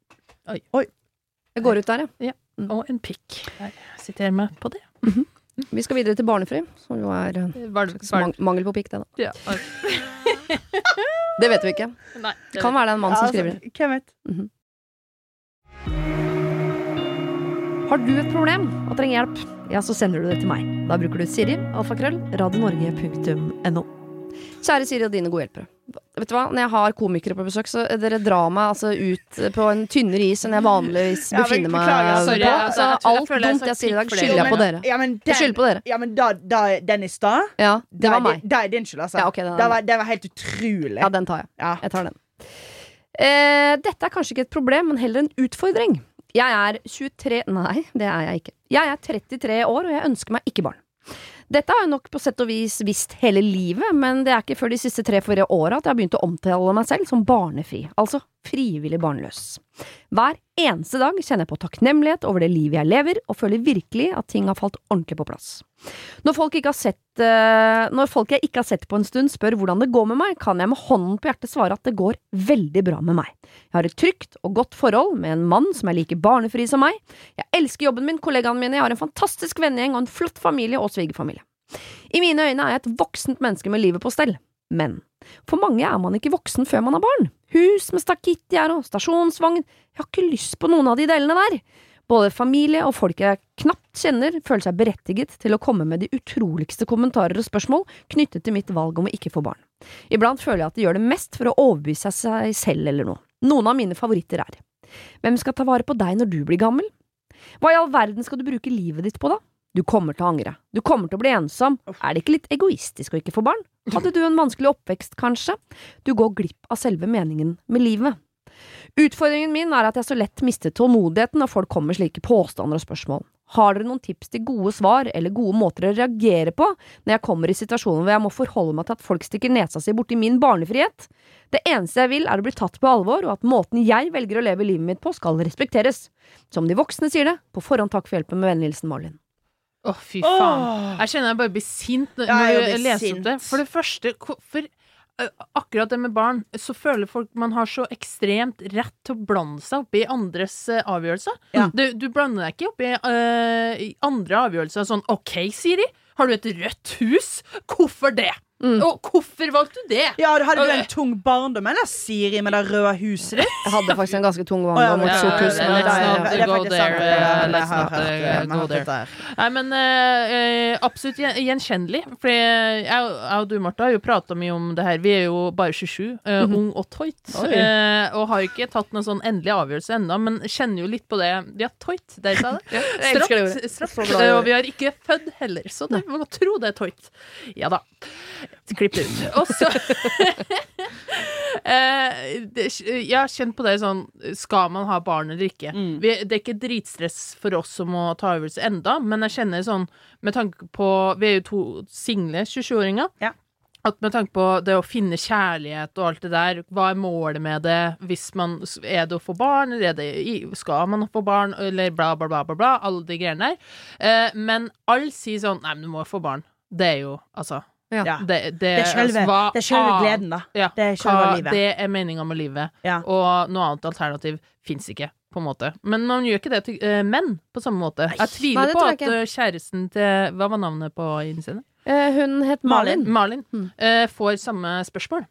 [SPEAKER 1] Jeg går ut der, ja.
[SPEAKER 2] Og en pikk. Siter meg på det.
[SPEAKER 1] Vi skal videre til barnefri, som jo er eh,
[SPEAKER 2] barn.
[SPEAKER 1] mang mangel på pikk, det, da.
[SPEAKER 2] ja. <laughs>
[SPEAKER 1] Det vet vi ikke.
[SPEAKER 2] Nei,
[SPEAKER 1] Det kan være det er en mann som skriver det.
[SPEAKER 3] Altså, hvem vet?
[SPEAKER 1] Har du et problem og trenger hjelp, ja, så sender du det til meg. Da bruker du Siri, alfakrøll, radionorge.no. Kjære Siri og dine gode hjelpere. Vet du hva, Når jeg har komikere på besøk, så dere drar meg altså ut på en tynnere is enn jeg vanligvis befinner meg
[SPEAKER 2] sorry,
[SPEAKER 1] på.
[SPEAKER 2] altså,
[SPEAKER 1] Så
[SPEAKER 2] jeg jeg
[SPEAKER 1] alt
[SPEAKER 2] jeg
[SPEAKER 1] dumt jeg sier i dag, skylder jeg på dere.
[SPEAKER 3] Ja, men
[SPEAKER 1] Jeg
[SPEAKER 3] den,
[SPEAKER 1] skylder på dere.
[SPEAKER 3] ja, men da, da, den i stad
[SPEAKER 1] Ja, det var meg.
[SPEAKER 3] Da er din skyld, altså.
[SPEAKER 1] Ja, okay,
[SPEAKER 3] det, var, det var helt utrolig.
[SPEAKER 1] Ja, den tar jeg.
[SPEAKER 3] Ja.
[SPEAKER 1] Jeg tar den. Eh, dette er kanskje ikke et problem, men heller en utfordring. Jeg er 23 Nei, det er jeg ikke. Jeg er 33 år, og jeg ønsker meg ikke barn. Dette har jeg nok på sett og vis visst hele livet, men det er ikke før de siste tre-fire åra at jeg har begynt å omtale meg selv som barnefri, altså frivillig barnløs. Hver eneste dag kjenner jeg på takknemlighet over det livet jeg lever, og føler virkelig at ting har falt ordentlig på plass. Når folk, sett, eh, når folk jeg ikke har sett på en stund spør hvordan det går med meg, kan jeg med hånden på hjertet svare at det går veldig bra med meg. Jeg har et trygt og godt forhold med en mann som er like barnefri som meg. Jeg elsker jobben min, kollegaene mine, jeg har en fantastisk vennegjeng og en flott familie og svigerfamilie. I mine øyne er jeg et voksent menneske med livet på stell. Men for mange er man ikke voksen før man har barn. Hus med stakittgjerde og stasjonsvogn. Jeg har ikke lyst på noen av de delene der. Både familie og folk jeg knapt kjenner, føler seg berettiget til å komme med de utroligste kommentarer og spørsmål knyttet til mitt valg om å ikke få barn. Iblant føler jeg at de gjør det mest for å overbevise seg selv eller noe. Noen av mine favoritter er Hvem skal ta vare på deg når du blir gammel? Hva i all verden skal du bruke livet ditt på, da? Du kommer til å angre. Du kommer til å bli ensom. Er det ikke litt egoistisk å ikke få barn? Hadde du en vanskelig oppvekst, kanskje? Du går glipp av selve meningen med livet. Utfordringen min er at jeg så lett mister tålmodigheten når folk kommer med slike påstander og spørsmål. Har dere noen tips til gode svar eller gode måter å reagere på når jeg kommer i situasjoner hvor jeg må forholde meg til at folk stikker nesa si borti min barnefrihet? Det eneste jeg vil er å bli tatt på alvor, og at måten jeg velger å leve livet mitt på skal respekteres. Som de voksne sier det, på forhånd takk for hjelpen med vennlig hilsen Marlin.
[SPEAKER 2] Å, fy faen.
[SPEAKER 3] Oh.
[SPEAKER 2] Jeg kjenner jeg bare blir sint når
[SPEAKER 3] Ja, jeg
[SPEAKER 2] jeg leser
[SPEAKER 3] sint.
[SPEAKER 2] det. For det første, hvorfor Akkurat det med barn, så føler folk man har så ekstremt rett til å blande seg opp i andres avgjørelser.
[SPEAKER 3] Ja.
[SPEAKER 2] Du, du blander deg ikke opp i uh, andre avgjørelser sånn OK, Siri, har du et rødt hus? Hvorfor det?
[SPEAKER 1] Mm.
[SPEAKER 2] Og hvorfor valgte du det?
[SPEAKER 3] Ja, Hadde du en tung barndom, eller Siri, med det røde huset ditt?
[SPEAKER 1] Jeg hadde faktisk en ganske tung barndom
[SPEAKER 3] mot
[SPEAKER 1] og et sort hus. Men
[SPEAKER 2] let's
[SPEAKER 1] det
[SPEAKER 2] not
[SPEAKER 3] det
[SPEAKER 2] go
[SPEAKER 3] faktisk
[SPEAKER 2] there, uh, uh. Nei, men eh, eh, absolutt gjenkjennelig. For jeg, jeg og du, Martha, har jo prata mye om det her. Vi er jo bare 27, eh, ung og tøyt.
[SPEAKER 3] Oi.
[SPEAKER 2] eh, og har ikke tatt noen sånn endelig avgjørelse ennå, men kjenner jo litt på det. Ja, tøyt, der sa jeg det.
[SPEAKER 1] Ordet.
[SPEAKER 2] Og vi har ikke født heller, så det, man må tro det er tøyt. Ja da. Klipp det ut. <laughs> Og så <laughs> eh, har kjent på det sånn Skal man ha barn eller ikke?
[SPEAKER 3] Mm.
[SPEAKER 2] Vi, det er ikke dritstress for oss som å ta øvelse enda, men jeg kjenner sånn med tanke på Vi er jo to single 27-åringer.
[SPEAKER 3] Ja.
[SPEAKER 2] At med tanke på det å finne kjærlighet og alt det der, hva er målet med det hvis man Er det å få barn, eller er det, skal man få barn, eller bla, bla, bla, bla, bla alle de greiene der. Eh, men alle sier sånn Nei, men du må få barn. Det er jo altså
[SPEAKER 1] Ja.
[SPEAKER 2] Det, det,
[SPEAKER 3] Det er selve,
[SPEAKER 2] altså, hva
[SPEAKER 3] det er selve gleden, da.
[SPEAKER 2] Ja,
[SPEAKER 3] Det er selve
[SPEAKER 2] hva-
[SPEAKER 3] livet.
[SPEAKER 2] Det er meninga med livet.
[SPEAKER 3] Ja.
[SPEAKER 2] Og noe annet alternativ fins ikke, på en måte. Men man gjør ikke det til uh, menn på samme måte. Jeg
[SPEAKER 1] Nei,
[SPEAKER 2] tviler
[SPEAKER 1] det
[SPEAKER 2] på
[SPEAKER 1] jeg
[SPEAKER 2] at eh, kjæresten til Hva var navnet på innsiden?
[SPEAKER 1] Uh, hun het Malin.
[SPEAKER 2] Malin,
[SPEAKER 1] Mm.
[SPEAKER 2] Uh, får samme spørsmål.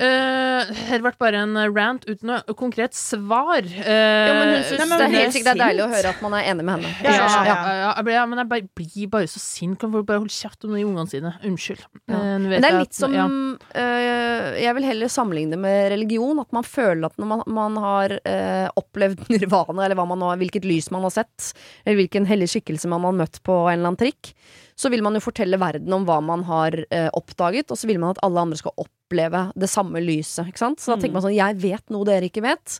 [SPEAKER 2] Eh, her ble bare en rant uten noe konkret svar. Uh,
[SPEAKER 1] Jo, men hun
[SPEAKER 3] synes
[SPEAKER 1] det er helt sikkert det er deilig å høre at man er enig med henne.
[SPEAKER 3] Ja,
[SPEAKER 2] ja,
[SPEAKER 3] ja,
[SPEAKER 2] jeg ble, men jeg blir bare så sint. Kan folk bare holde kjeft om de ungene sine? Unnskyld. Eh,
[SPEAKER 1] Men det er litt
[SPEAKER 2] at-
[SPEAKER 1] som øh, Jeg vil heller sammenligne det med religion. At man føler at når man, man har opplevd <laughs> nirvana, eller nå, hvilket lys man har sett, eller hvilken hellig skikkelse man har møtt på en eller annen trikk, så vil man jo fortelle verden om hva man har eh, oppdaget, og så vil man at alle andre skal oppleve det samme lyset. Ikke sant? Så da tenker man sånn Jeg vet noe dere ikke vet.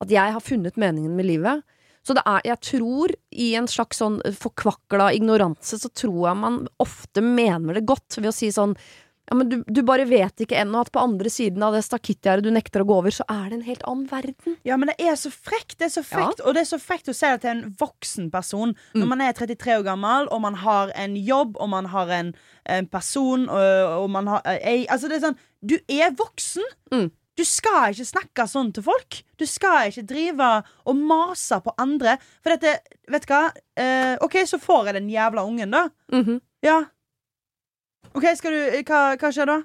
[SPEAKER 1] At jeg har funnet meningen med livet. Så det er, jeg tror, i en slags sånn forkvakla ignoranse, så tror jeg man ofte mener det godt ved å si sånn ja, men du, du bare vet ikke ennå at på andre siden av det stakittgjerdet du nekter å gå over, så er det en helt annen verden.
[SPEAKER 3] Ja, men det er så frekt, det er så frekt Og det er så frekt å si det til en voksen person
[SPEAKER 1] Mm.
[SPEAKER 3] Når man er 33 år gammel Og man har en jobb Og man har en, en person og, og man har eh, ei, Altså det er sånn Du er voksen
[SPEAKER 1] Mm.
[SPEAKER 3] Du skal ikke snakke sånn til folk Du skal ikke drive og mase på andre For dette, vet du hva Eh, Ok, så får jeg den jævla ungen da
[SPEAKER 1] Mhm.
[SPEAKER 3] Ja Ok, skal du, hva, hva skjer da?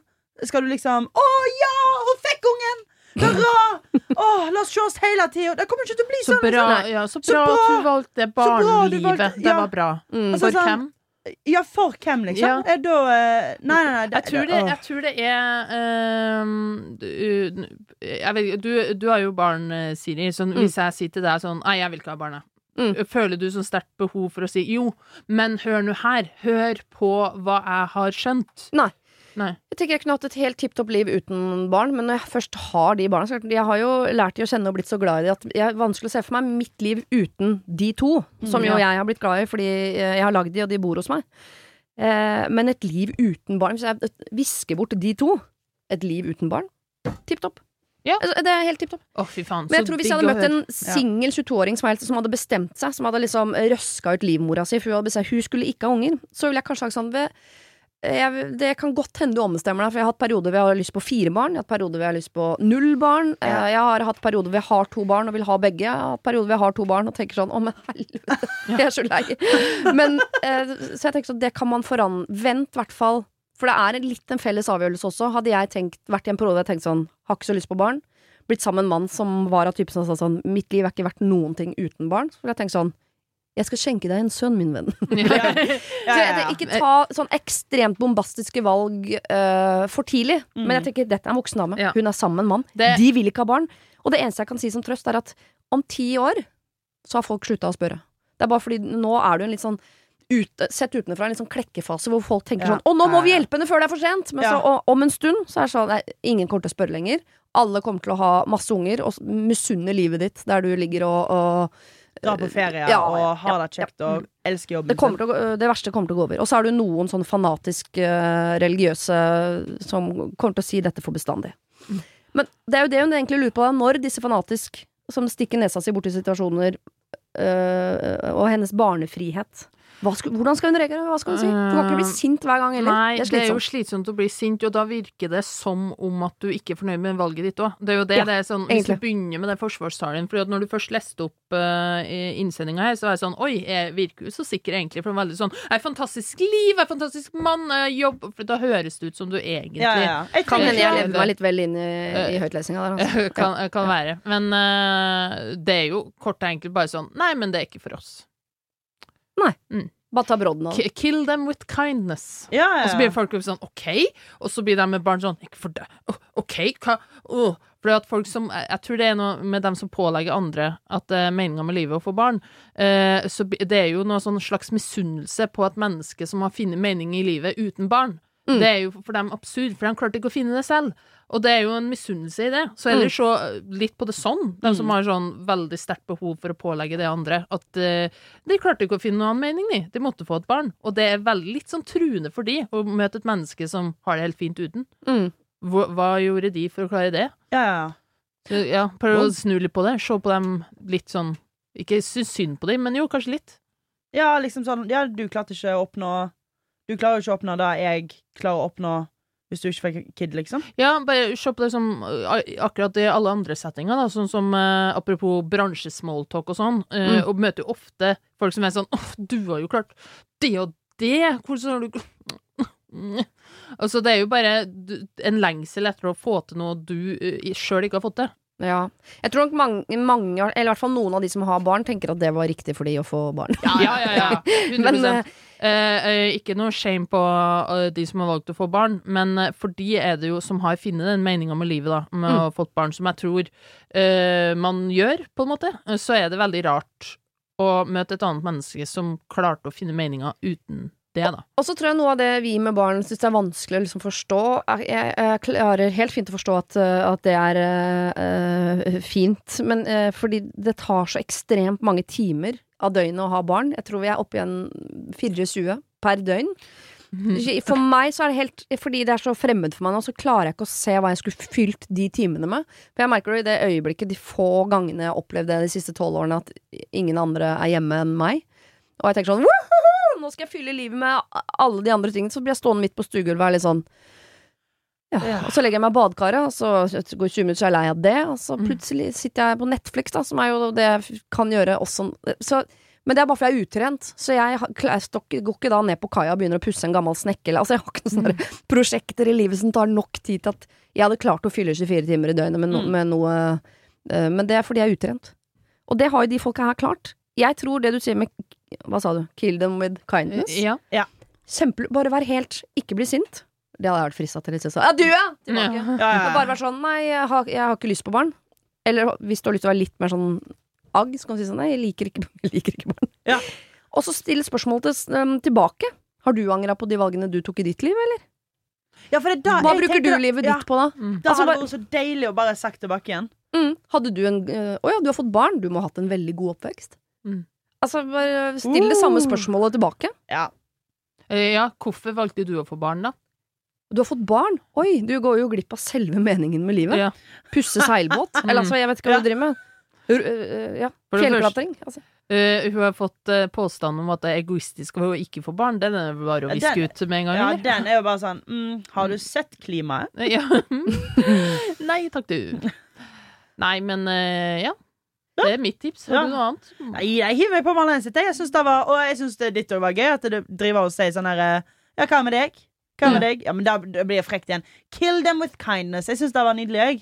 [SPEAKER 3] Skal du liksom Å ja, hun fikk ungen Hurra Åh, la oss se oss hele tiden Det kommer ikke til å bli
[SPEAKER 2] Så
[SPEAKER 3] sånn
[SPEAKER 2] bra,
[SPEAKER 1] Nei.
[SPEAKER 2] ja, så
[SPEAKER 3] Så
[SPEAKER 2] bra,
[SPEAKER 3] bra.
[SPEAKER 2] at du valgte
[SPEAKER 3] barnlivet
[SPEAKER 2] barnelivet.
[SPEAKER 3] valgte-
[SPEAKER 2] Det var bra.
[SPEAKER 1] Mm.
[SPEAKER 3] Altså,
[SPEAKER 2] For
[SPEAKER 3] sånn-
[SPEAKER 2] hvem?
[SPEAKER 3] Ja, for hvem, liksom?
[SPEAKER 2] Ja.
[SPEAKER 3] Er da nei, Nei, nei, Det,
[SPEAKER 2] Jeg tror det, jeg tror det er um, du, jeg vet, du, du har jo barn, eh, Siri. Så hvis jeg sier til deg sånn Nei, jeg vil ikke ha barn, jeg.
[SPEAKER 1] Mm.
[SPEAKER 2] Føler du så sterkt behov for å si jo, men hør nå her. Hør på hva jeg har skjønt.
[SPEAKER 1] Nei.
[SPEAKER 2] Nei.
[SPEAKER 1] Jeg tenker jeg kunne hatt et helt tipp topp liv uten barn, men når jeg først har de barna Jeg har jo lært de å kjenne og blitt så glad i de at det er vanskelig å se for meg mitt liv uten de to. Som
[SPEAKER 2] Mm,
[SPEAKER 1] jo jeg har blitt glad i fordi eh, jeg har lagd de, og de bor hos meg. Eh, men et liv uten barn Hvis jeg visker bort de to, et liv uten barn, tipp topp.
[SPEAKER 2] Ja.
[SPEAKER 1] Altså, Det er helt tipp topp.
[SPEAKER 2] Oh.
[SPEAKER 1] Men jeg
[SPEAKER 2] så
[SPEAKER 1] tror hvis jeg hadde møtt en singel 22-åring som, som hadde bestemt seg, som hadde liksom røska ut livmora si, for hun hadde bestemt hun skulle ikke ha unger, så ville jeg kanskje sagt sånn ved, jeg, Det kan godt hende du ombestemmer deg, for jeg har hatt perioder hvor jeg har lyst på fire barn, jeg har hatt perioder hvor jeg har lyst på null barn,
[SPEAKER 3] Ja.
[SPEAKER 1] eh, jeg har hatt perioder hvor jeg har to barn og vil ha begge, jeg har hatt perioder hvor jeg har to barn og tenker sånn å, men helvete, <laughs> jeg er så lei. Men, eh, så jeg tenker sånn, det kan man foran Vent, i hvert fall. For det er litt en felles avgjørelse også. Hadde jeg tenkt, vært i en periode hvor jeg tenkt sånn, har ikke så lyst på barn, blitt sammen med en mann som var av typen som sa sånn, mitt liv er ikke verdt noen ting uten barn, så ville jeg tenkt sånn, jeg skal skjenke deg en sønn, min venn. <laughs> <laughs>
[SPEAKER 3] Ja, ja, ja.
[SPEAKER 1] ikke ta sånn ekstremt bombastiske valg uh, for tidlig.
[SPEAKER 3] Mm.
[SPEAKER 1] Men jeg tenker, dette er en voksen dame. Hun er sammen med en mann.
[SPEAKER 2] Det-
[SPEAKER 1] De vil ikke ha barn. Og det eneste jeg kan si som trøst, er at om ti år så har folk slutta å spørre. Det er bare fordi nå er du en litt sånn ute, sett utenfra en sånn klekkefase hvor folk tenker
[SPEAKER 3] Ja.
[SPEAKER 1] sånn 'Å, nå må vi hjelpe henne før det er for sent!' Men
[SPEAKER 3] Ja.
[SPEAKER 1] så og, om en stund så er det sånn nei, ingen kommer til å spørre lenger. Alle kommer til å ha masse unger og s- misunne livet ditt der du ligger og, og
[SPEAKER 3] Dra på ferie
[SPEAKER 1] Ja,
[SPEAKER 3] og ha det kjekt og elske jobben
[SPEAKER 1] det, å, det verste kommer til å gå over. Og så er det noen sånn fanatisk uh, religiøse som kommer til å si dette for bestandig. Men det er jo det hun egentlig lurer på, da. Når disse fanatisk som stikker nesa si borti situasjoner, øh, og hennes barnefrihet skal, Hvordan skal hun reagere? Hva skal hun si? Du kan ikke bli sint hver gang heller.
[SPEAKER 2] Nei,
[SPEAKER 1] det er
[SPEAKER 2] det er jo
[SPEAKER 1] slitsomt.
[SPEAKER 2] å bli sint, og da virker det som om at du ikke er fornøyd med valget ditt òg. Det er jo det.
[SPEAKER 1] Ja,
[SPEAKER 2] det er sånn, hvis du begynner med den forsvarstalen For når du først leste opp uh, innsendinga her, så var jeg sånn Oi, jeg virker jo så sikker, egentlig. For det er veldig sånn Jeg har fantastisk liv, jeg har fantastisk mann, jeg har jobb For da høres det ut som du egentlig
[SPEAKER 3] Ja, ja, ja. Jeg
[SPEAKER 2] Kan
[SPEAKER 3] hende
[SPEAKER 1] jeg levde meg litt vel inn i, i høytlesinga der, altså. <laughs>
[SPEAKER 2] kan, kan være. Men uh, det er jo kort og enkelt bare sånn Nei, men det er ikke for oss.
[SPEAKER 1] Bare ta brodden av det.
[SPEAKER 2] Kill them with kindness.
[SPEAKER 3] Ja, ja,
[SPEAKER 2] Og så
[SPEAKER 3] ja.
[SPEAKER 2] blir folk sånn OK, og så blir de med barn sånn Ikke for det. OK, hva Åh. Fordi at folk som Jeg jeg tror det er noe med dem som pålegger andre at det er meninga med livet å få barn. Eh, så det er jo noe sånn slags misunnelse på et menneske som har funnet mening i livet uten barn.
[SPEAKER 1] Mm.
[SPEAKER 2] Det er jo for dem absurd, for de klarte ikke å finne det selv. Og det er jo en misunnelse i det. Så
[SPEAKER 1] Mm.
[SPEAKER 2] se så litt på det sånn, de som har sånn veldig sterkt behov for å pålegge det andre, at uh, de klarte ikke å finne noen annen mening, de. De måtte få et barn. Og det er veldig litt sånn truende for de å møte et menneske som har det helt fint uten.
[SPEAKER 1] Mm.
[SPEAKER 2] Hva, hva gjorde de for å klare det?
[SPEAKER 3] ja, ja.
[SPEAKER 2] Så, ja, Prøv å snu litt på det. Se på dem litt sånn Ikke synes synd på dem, men jo, kanskje litt.
[SPEAKER 3] ja, liksom sånn Ja, du klarte ikke å oppnå Du klarer ikke å oppnå det jeg klarer å oppnå hvis du ikke fikk kid, liksom.
[SPEAKER 2] Ja, bare se på det som akkurat i alle andre settinger, da, sånn som uh, apropos bransjesmalltalk og sånn, uh,
[SPEAKER 1] Mm.
[SPEAKER 2] og møter jo ofte folk som er sånn åh, du har jo klart det og det, hvordan har du. <laughs> Altså, det er jo bare en lengsel etter å få til noe du sjøl ikke har fått til.
[SPEAKER 1] Ja. Jeg tror nok mange, mange, eller i hvert fall noen av de som har barn, tenker at det var riktig for de å få barn.
[SPEAKER 2] Ja, ja, ja. 100 <laughs>
[SPEAKER 1] Men eh,
[SPEAKER 2] Eh, ikke noe shame på eh, de som har valgt å få barn, men eh, for de er det jo som har funnet den meninga med livet, da, med å ha fått barn, som jeg tror eh, man gjør, på en måte, så er det veldig rart å møte et annet menneske som klarte å finne meninga uten det, da.
[SPEAKER 1] Og så tror jeg noe av det vi med barn syns er vanskelig å liksom forstå Jeg, jeg klarer helt fint å forstå at, at det er eh, fint, men uh, fordi det tar så ekstremt mange timer av døgnet å ha barn. Jeg tror vi er oppe igjen en 24 per døgn. For meg så er det helt Fordi det er så fremmed for meg nå, så klarer jeg ikke å se hva jeg skulle fylt de timene med. For jeg merker det i det øyeblikket, de få gangene jeg har opplevd det de siste tolv årene, at ingen andre er hjemme enn meg. Og jeg tenker sånn Nå skal jeg fylle livet med alle de andre tingene. Så blir jeg stående midt på stuegulvet og er litt sånn ja. Og så legger jeg meg i badekaret, og så går 20 minutter, så er jeg lei av det. Og så plutselig sitter jeg på Netflix, da, som er jo det jeg kan gjøre også. Så, men det er bare fordi jeg er utrent. Så jeg, jeg stok, går ikke da ned på kaia og begynner å pusse en gammel snekke. Altså, jeg har ikke noen sånne <laughs> prosjekter i livet som tar nok tid til at jeg hadde klart å fylle 24 timer i døgnet med, no, med noe eh, Men det er fordi jeg er utrent. Og det har jo de folka her klart. Jeg tror det du sier med Hva sa du? Kill them with kindness?
[SPEAKER 2] Ja.
[SPEAKER 1] Kjempe, bare vær helt Ikke bli sint. Det hadde jeg vært frista til. Litt så, Ja, du, ja! Tilbake.
[SPEAKER 2] Ja.
[SPEAKER 3] Ja,
[SPEAKER 1] Og bare være sånn Nei, jeg har, jeg har ikke lyst på barn. Eller hvis du har lyst til å være litt mer sånn agg, så kan du si sånn Nei, jeg liker ikke, <laughs> jeg liker ikke barn.
[SPEAKER 3] Ja.
[SPEAKER 1] Og så stille spørsmålet til, um, tilbake. Har du angra på de valgene du tok i ditt liv, eller?
[SPEAKER 3] Ja, for er da
[SPEAKER 1] Hva bruker du livet
[SPEAKER 3] ja,
[SPEAKER 1] ditt på, da?
[SPEAKER 2] Mm.
[SPEAKER 3] Da
[SPEAKER 1] Altså,
[SPEAKER 3] hadde
[SPEAKER 1] bare-
[SPEAKER 3] det vært så deilig å bare sagt tilbake igjen.
[SPEAKER 1] Mm. Hadde du en øh, Å ja, du har fått barn. Du må ha hatt en veldig god oppvekst.
[SPEAKER 2] Mm.
[SPEAKER 1] Altså, bare still det samme
[SPEAKER 3] Uh.
[SPEAKER 1] spørsmålet tilbake.
[SPEAKER 3] Ja.
[SPEAKER 2] Eh, ja, hvorfor valgte du å få barn, da?
[SPEAKER 1] Du har fått barn. Oi, du går jo glipp av selve meningen med livet.
[SPEAKER 2] Ja.
[SPEAKER 1] Pusse seilbåt. <laughs> Eller altså, jeg vet ikke hva
[SPEAKER 3] Ja.
[SPEAKER 1] du driver med. R ja. Fjellklatring. Altså.
[SPEAKER 2] Uh, hun har fått uh, påstand om at det er egoistisk å ikke få barn. Den er bare å viske ut med en gang,
[SPEAKER 3] ja,
[SPEAKER 2] eller?
[SPEAKER 3] den er jo bare sånn mm, Har du sett klimaet? <laughs>
[SPEAKER 2] Ja. <laughs> Nei takk, du. Nei, men uh, ja. Det er mitt tips. Har
[SPEAKER 3] Ja.
[SPEAKER 2] du noe annet?
[SPEAKER 3] Nei, jeg hiver meg på Marlene sitt. Jeg synes det var, og jeg syns ditt òg var gøy. At du driver og sier sånn her eh, Ja, hva med deg? Hva med
[SPEAKER 2] Ja.
[SPEAKER 3] deg? Ja, men da blir jeg frekt igjen. Kill them with kindness. Jeg syns det var nydelig, jeg.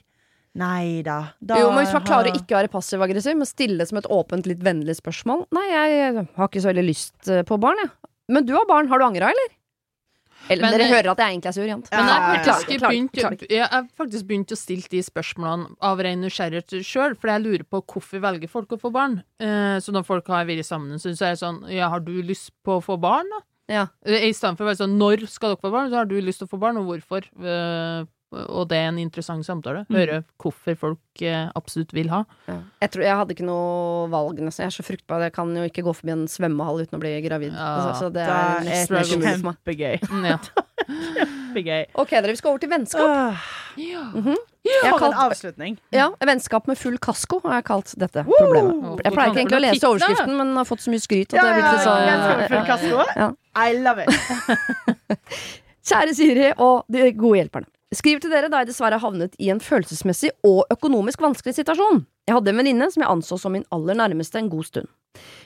[SPEAKER 3] Nei da. da
[SPEAKER 1] Jo, men Hvis man klarer å ikke være passiv-aggressiv, men stille som et åpent, litt vennlig spørsmål Nei, jeg har ikke så veldig lyst eh, på barn, jeg. Men du har barn. Har du angra, eller? Eller
[SPEAKER 2] Men
[SPEAKER 1] dere hører at jeg egentlig er sur,
[SPEAKER 3] Jant.
[SPEAKER 2] Men jeg har faktisk, begynt, jeg har faktisk begynt å stille de spørsmålene av ren nysgjerrighet sjøl, for jeg lurer på hvorfor velger folk å få barn. Eh, så når folk har vært sammen, så er det sånn Ja, har du lyst på å få barn, da?
[SPEAKER 1] Ja.
[SPEAKER 2] Eh, I stedet for å være sånn Når skal dere få barn? Så har du lyst til å få barn, og hvorfor? Eh, og det er en interessant samtale. Høre hvorfor folk eh, absolutt vil ha.
[SPEAKER 1] Ja. Jeg tror jeg hadde ikke noe valg. Nesten. Jeg er så fruktbar. Jeg kan jo ikke gå forbi en svømmehall uten å bli gravid.
[SPEAKER 2] Ja.
[SPEAKER 1] Altså, så det
[SPEAKER 3] Det
[SPEAKER 1] er
[SPEAKER 3] er kjempegøy.
[SPEAKER 2] Mm, <laughs> ja.
[SPEAKER 3] kjempegøy.
[SPEAKER 1] Ok, dere, vi skal over til vennskap.
[SPEAKER 3] Uh,
[SPEAKER 2] ja.
[SPEAKER 1] Mm
[SPEAKER 3] -hmm. Ja,
[SPEAKER 1] kalt, en
[SPEAKER 3] avslutning.
[SPEAKER 1] ja, vennskap med full kasko har jeg kalt dette problemet. Jeg pleier ikke egentlig å lese overskriften, men har fått så mye skryt at det er blitt litt sånn ja.
[SPEAKER 3] kasko.
[SPEAKER 1] Ja.
[SPEAKER 3] I love it. <laughs>
[SPEAKER 1] Kjære Siri og de gode hjelperne. Skriver til dere da jeg dessverre havnet i en følelsesmessig og økonomisk vanskelig situasjon. Jeg hadde en venninne som jeg anså som min aller nærmeste en god stund.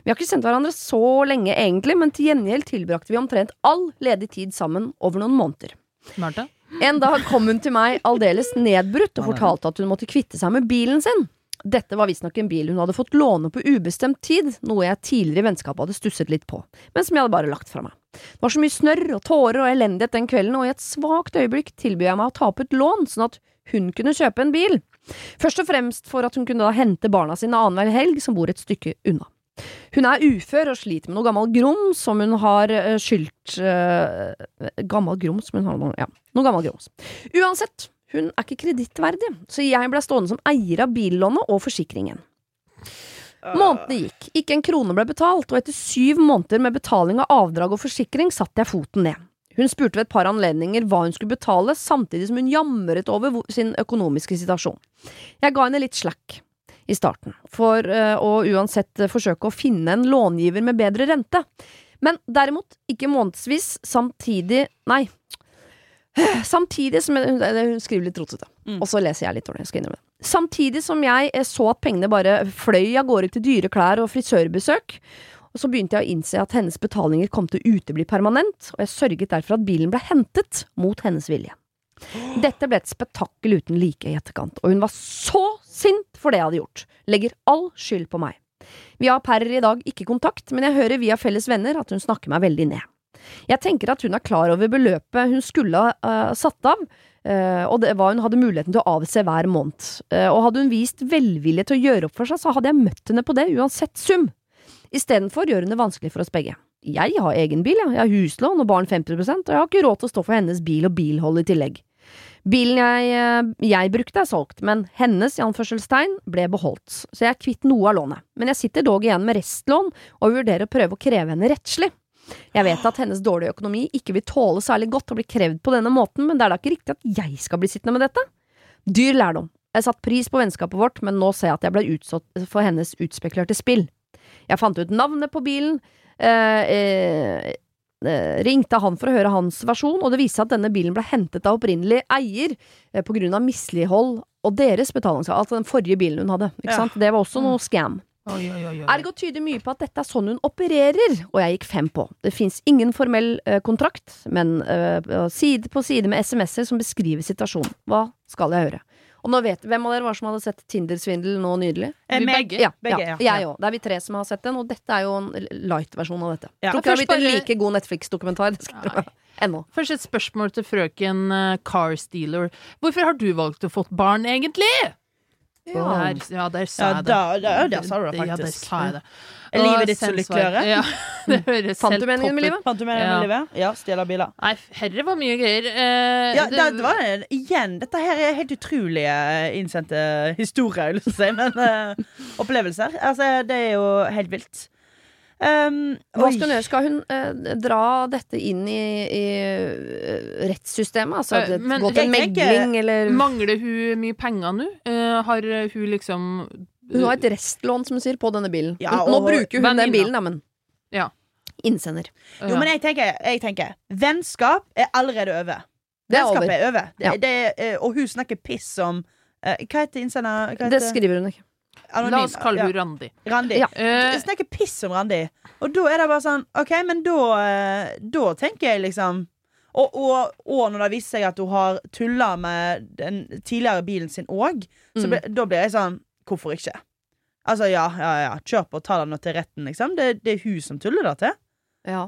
[SPEAKER 1] Vi har ikke kjent hverandre så lenge egentlig, men til gjengjeld tilbrakte vi omtrent all ledig tid sammen over noen måneder.
[SPEAKER 2] Martha?
[SPEAKER 1] En dag kom hun til meg aldeles nedbrutt og fortalte at hun måtte kvitte seg med bilen sin. Dette var visstnok en bil hun hadde fått låne på ubestemt tid, noe jeg tidligere i vennskapet hadde stusset litt på, men som jeg hadde bare lagt fra meg. Det var så mye snørr og tårer og elendighet den kvelden, og i et svakt øyeblikk tilbød jeg meg å ta opp et lån, sånn at hun kunne kjøpe en bil. Først og fremst for at hun kunne da hente barna sine annenhver helg, som bor et stykke unna. Hun er ufør og sliter med noe gammel grums som hun har skylt. skyldt eh, Gammel grums men har noe, ja, noe gammel grums. Uansett, hun er ikke kredittverdig, så jeg ble stående som eier av billånet og forsikringen. Månedene gikk, ikke en krone ble betalt, og etter syv måneder med betaling av avdrag og forsikring satte jeg foten ned. Hun spurte ved et par anledninger hva hun skulle betale, samtidig som hun jamret over sin økonomiske situasjon. Jeg ga henne litt slack i starten, for øh, å uansett øh, forsøke å finne en långiver med bedre rente. Men derimot ikke månedsvis, samtidig Nei. <sighs> Samtidig som Hun skriver litt rotete,
[SPEAKER 3] Mm.
[SPEAKER 1] og så leser jeg litt dårlig. Jeg skal innrømme det. Samtidig som jeg eh, så at pengene bare fløy av gårde til dyre klær og frisørbesøk, Og så begynte jeg å innse at hennes betalinger kom til å utebli permanent, og jeg sørget derfor at bilen ble hentet mot hennes vilje. Dette ble et spetakkel uten like i etterkant, og hun var så sint for det jeg hadde gjort. Legger all skyld på meg. Vi har per i dag ikke kontakt, men jeg hører via felles venner at hun snakker meg veldig ned. Jeg tenker at hun er klar over beløpet hun skulle ha uh, satt av, og det var hun hadde muligheten til å avse hver måned. Eh, og hadde hun vist velvilje til å gjøre opp for seg, så hadde jeg møtt henne på det, uansett sum. Istedenfor gjør hun det vanskelig for oss begge. Jeg har egen bil, jeg har huslån og barn 50% og jeg har ikke råd til å stå for hennes bil og bilhold i tillegg. Bilen jeg, eh, jeg brukte er solgt, men hennes i anførselstegn ble beholdt, så jeg er kvitt noe av lånet. Men jeg sitter dog igjen med restlån og vurderer å prøve å kreve henne rettslig. Jeg vet at hennes dårlige økonomi ikke vil tåle særlig godt å bli krevd på denne måten, men det er da ikke riktig at jeg skal bli sittende med dette? Dyr lærdom. Jeg satte pris på vennskapet vårt, men nå ser jeg at jeg ble utsatt for hennes utspekulerte spill. Jeg fant ut navnet på bilen, eh, eh, eh, ringte han for å høre hans versjon, og det viste seg at denne bilen ble hentet av opprinnelig eier eh, på grunn av mislighold og deres betalingskrav, altså den forrige bilen hun hadde. Ikke
[SPEAKER 3] Ja.
[SPEAKER 1] sant? Det var også noe scam.
[SPEAKER 2] Oi, oi, oi, oi.
[SPEAKER 1] Ergo tyder mye på at dette er sånn hun opererer, og jeg gikk fem på. Det fins ingen formell uh, kontrakt, men uh, side på side med SMS-er som beskriver situasjonen. Hva skal jeg høre? Og nå vet Hvem av dere var som hadde sett Tinder-svindel nå nydelig?
[SPEAKER 3] Eh,
[SPEAKER 2] Vi begge.
[SPEAKER 1] Ja,
[SPEAKER 3] begge,
[SPEAKER 1] ja,
[SPEAKER 3] ja.
[SPEAKER 1] jeg òg. Det er vi tre som har sett den, og dette er jo en light-versjon av dette.
[SPEAKER 3] Ja.
[SPEAKER 1] Tror ikke det har blitt en like god Netflix-dokumentar. Ennå.
[SPEAKER 2] Først et spørsmål til frøken uh, Car Stealer. Hvorfor har du valgt å få Der, ja, der sa
[SPEAKER 3] Ja,
[SPEAKER 2] jeg det.
[SPEAKER 3] da- da- der sa du det
[SPEAKER 2] Ja, der sa jeg det.
[SPEAKER 3] Er livet ditt så lykkeligere?
[SPEAKER 2] Ja, <laughs> det høres
[SPEAKER 1] Fant
[SPEAKER 2] helt
[SPEAKER 1] du meningen med
[SPEAKER 2] topp ut.
[SPEAKER 1] livet?
[SPEAKER 3] Fant du med
[SPEAKER 2] Ja.
[SPEAKER 3] med livet? Ja, stjeler biler.
[SPEAKER 2] Nei, herre var mye greier. Eh,
[SPEAKER 3] Ja, det, det var det. Igjen, dette her er helt utrolige innsendte historier, jeg å si, men eh, opplevelser. Altså, det er jo helt vilt. Um,
[SPEAKER 1] Hva skal hun gjøre? Skal hun uh, dra dette inn i, i eh, rettssystemet? Altså uh,
[SPEAKER 2] men
[SPEAKER 1] gå til
[SPEAKER 3] tenker-
[SPEAKER 1] megling, eller
[SPEAKER 2] Mangler hun mye penger nå? Uh, har hun liksom
[SPEAKER 1] Hun har et restlån, som hun sier, på denne bilen.
[SPEAKER 3] Ja,
[SPEAKER 1] Nå bruker hun den bilen, da, men
[SPEAKER 2] Ja.
[SPEAKER 1] Innsender.
[SPEAKER 3] Jo, men jeg tenker, jeg tenker Vennskap er allerede over.
[SPEAKER 1] Vennskapet er over.
[SPEAKER 3] er over. Det,
[SPEAKER 1] Ja.
[SPEAKER 3] det, eh, og hun snakker piss om eh, Hva heter innsender? Hva
[SPEAKER 1] Det skriver hun ikke.
[SPEAKER 3] Anonym.
[SPEAKER 2] La oss kalle
[SPEAKER 3] Ja,
[SPEAKER 2] henne Randi.
[SPEAKER 3] Randi.
[SPEAKER 1] Ja.
[SPEAKER 3] Uh, snakker piss om Randi. Og da er det bare sånn OK, men da, eh, da tenker jeg liksom og, og, og når det viser seg at hun har tulla med den tidligere bilen sin òg,
[SPEAKER 1] Mm.
[SPEAKER 3] da blir jeg sånn Hvorfor ikke? Altså, ja, ja, ja, kjør på, ta det nå til retten, liksom. Det, det er hun som tuller det til.
[SPEAKER 1] Ja.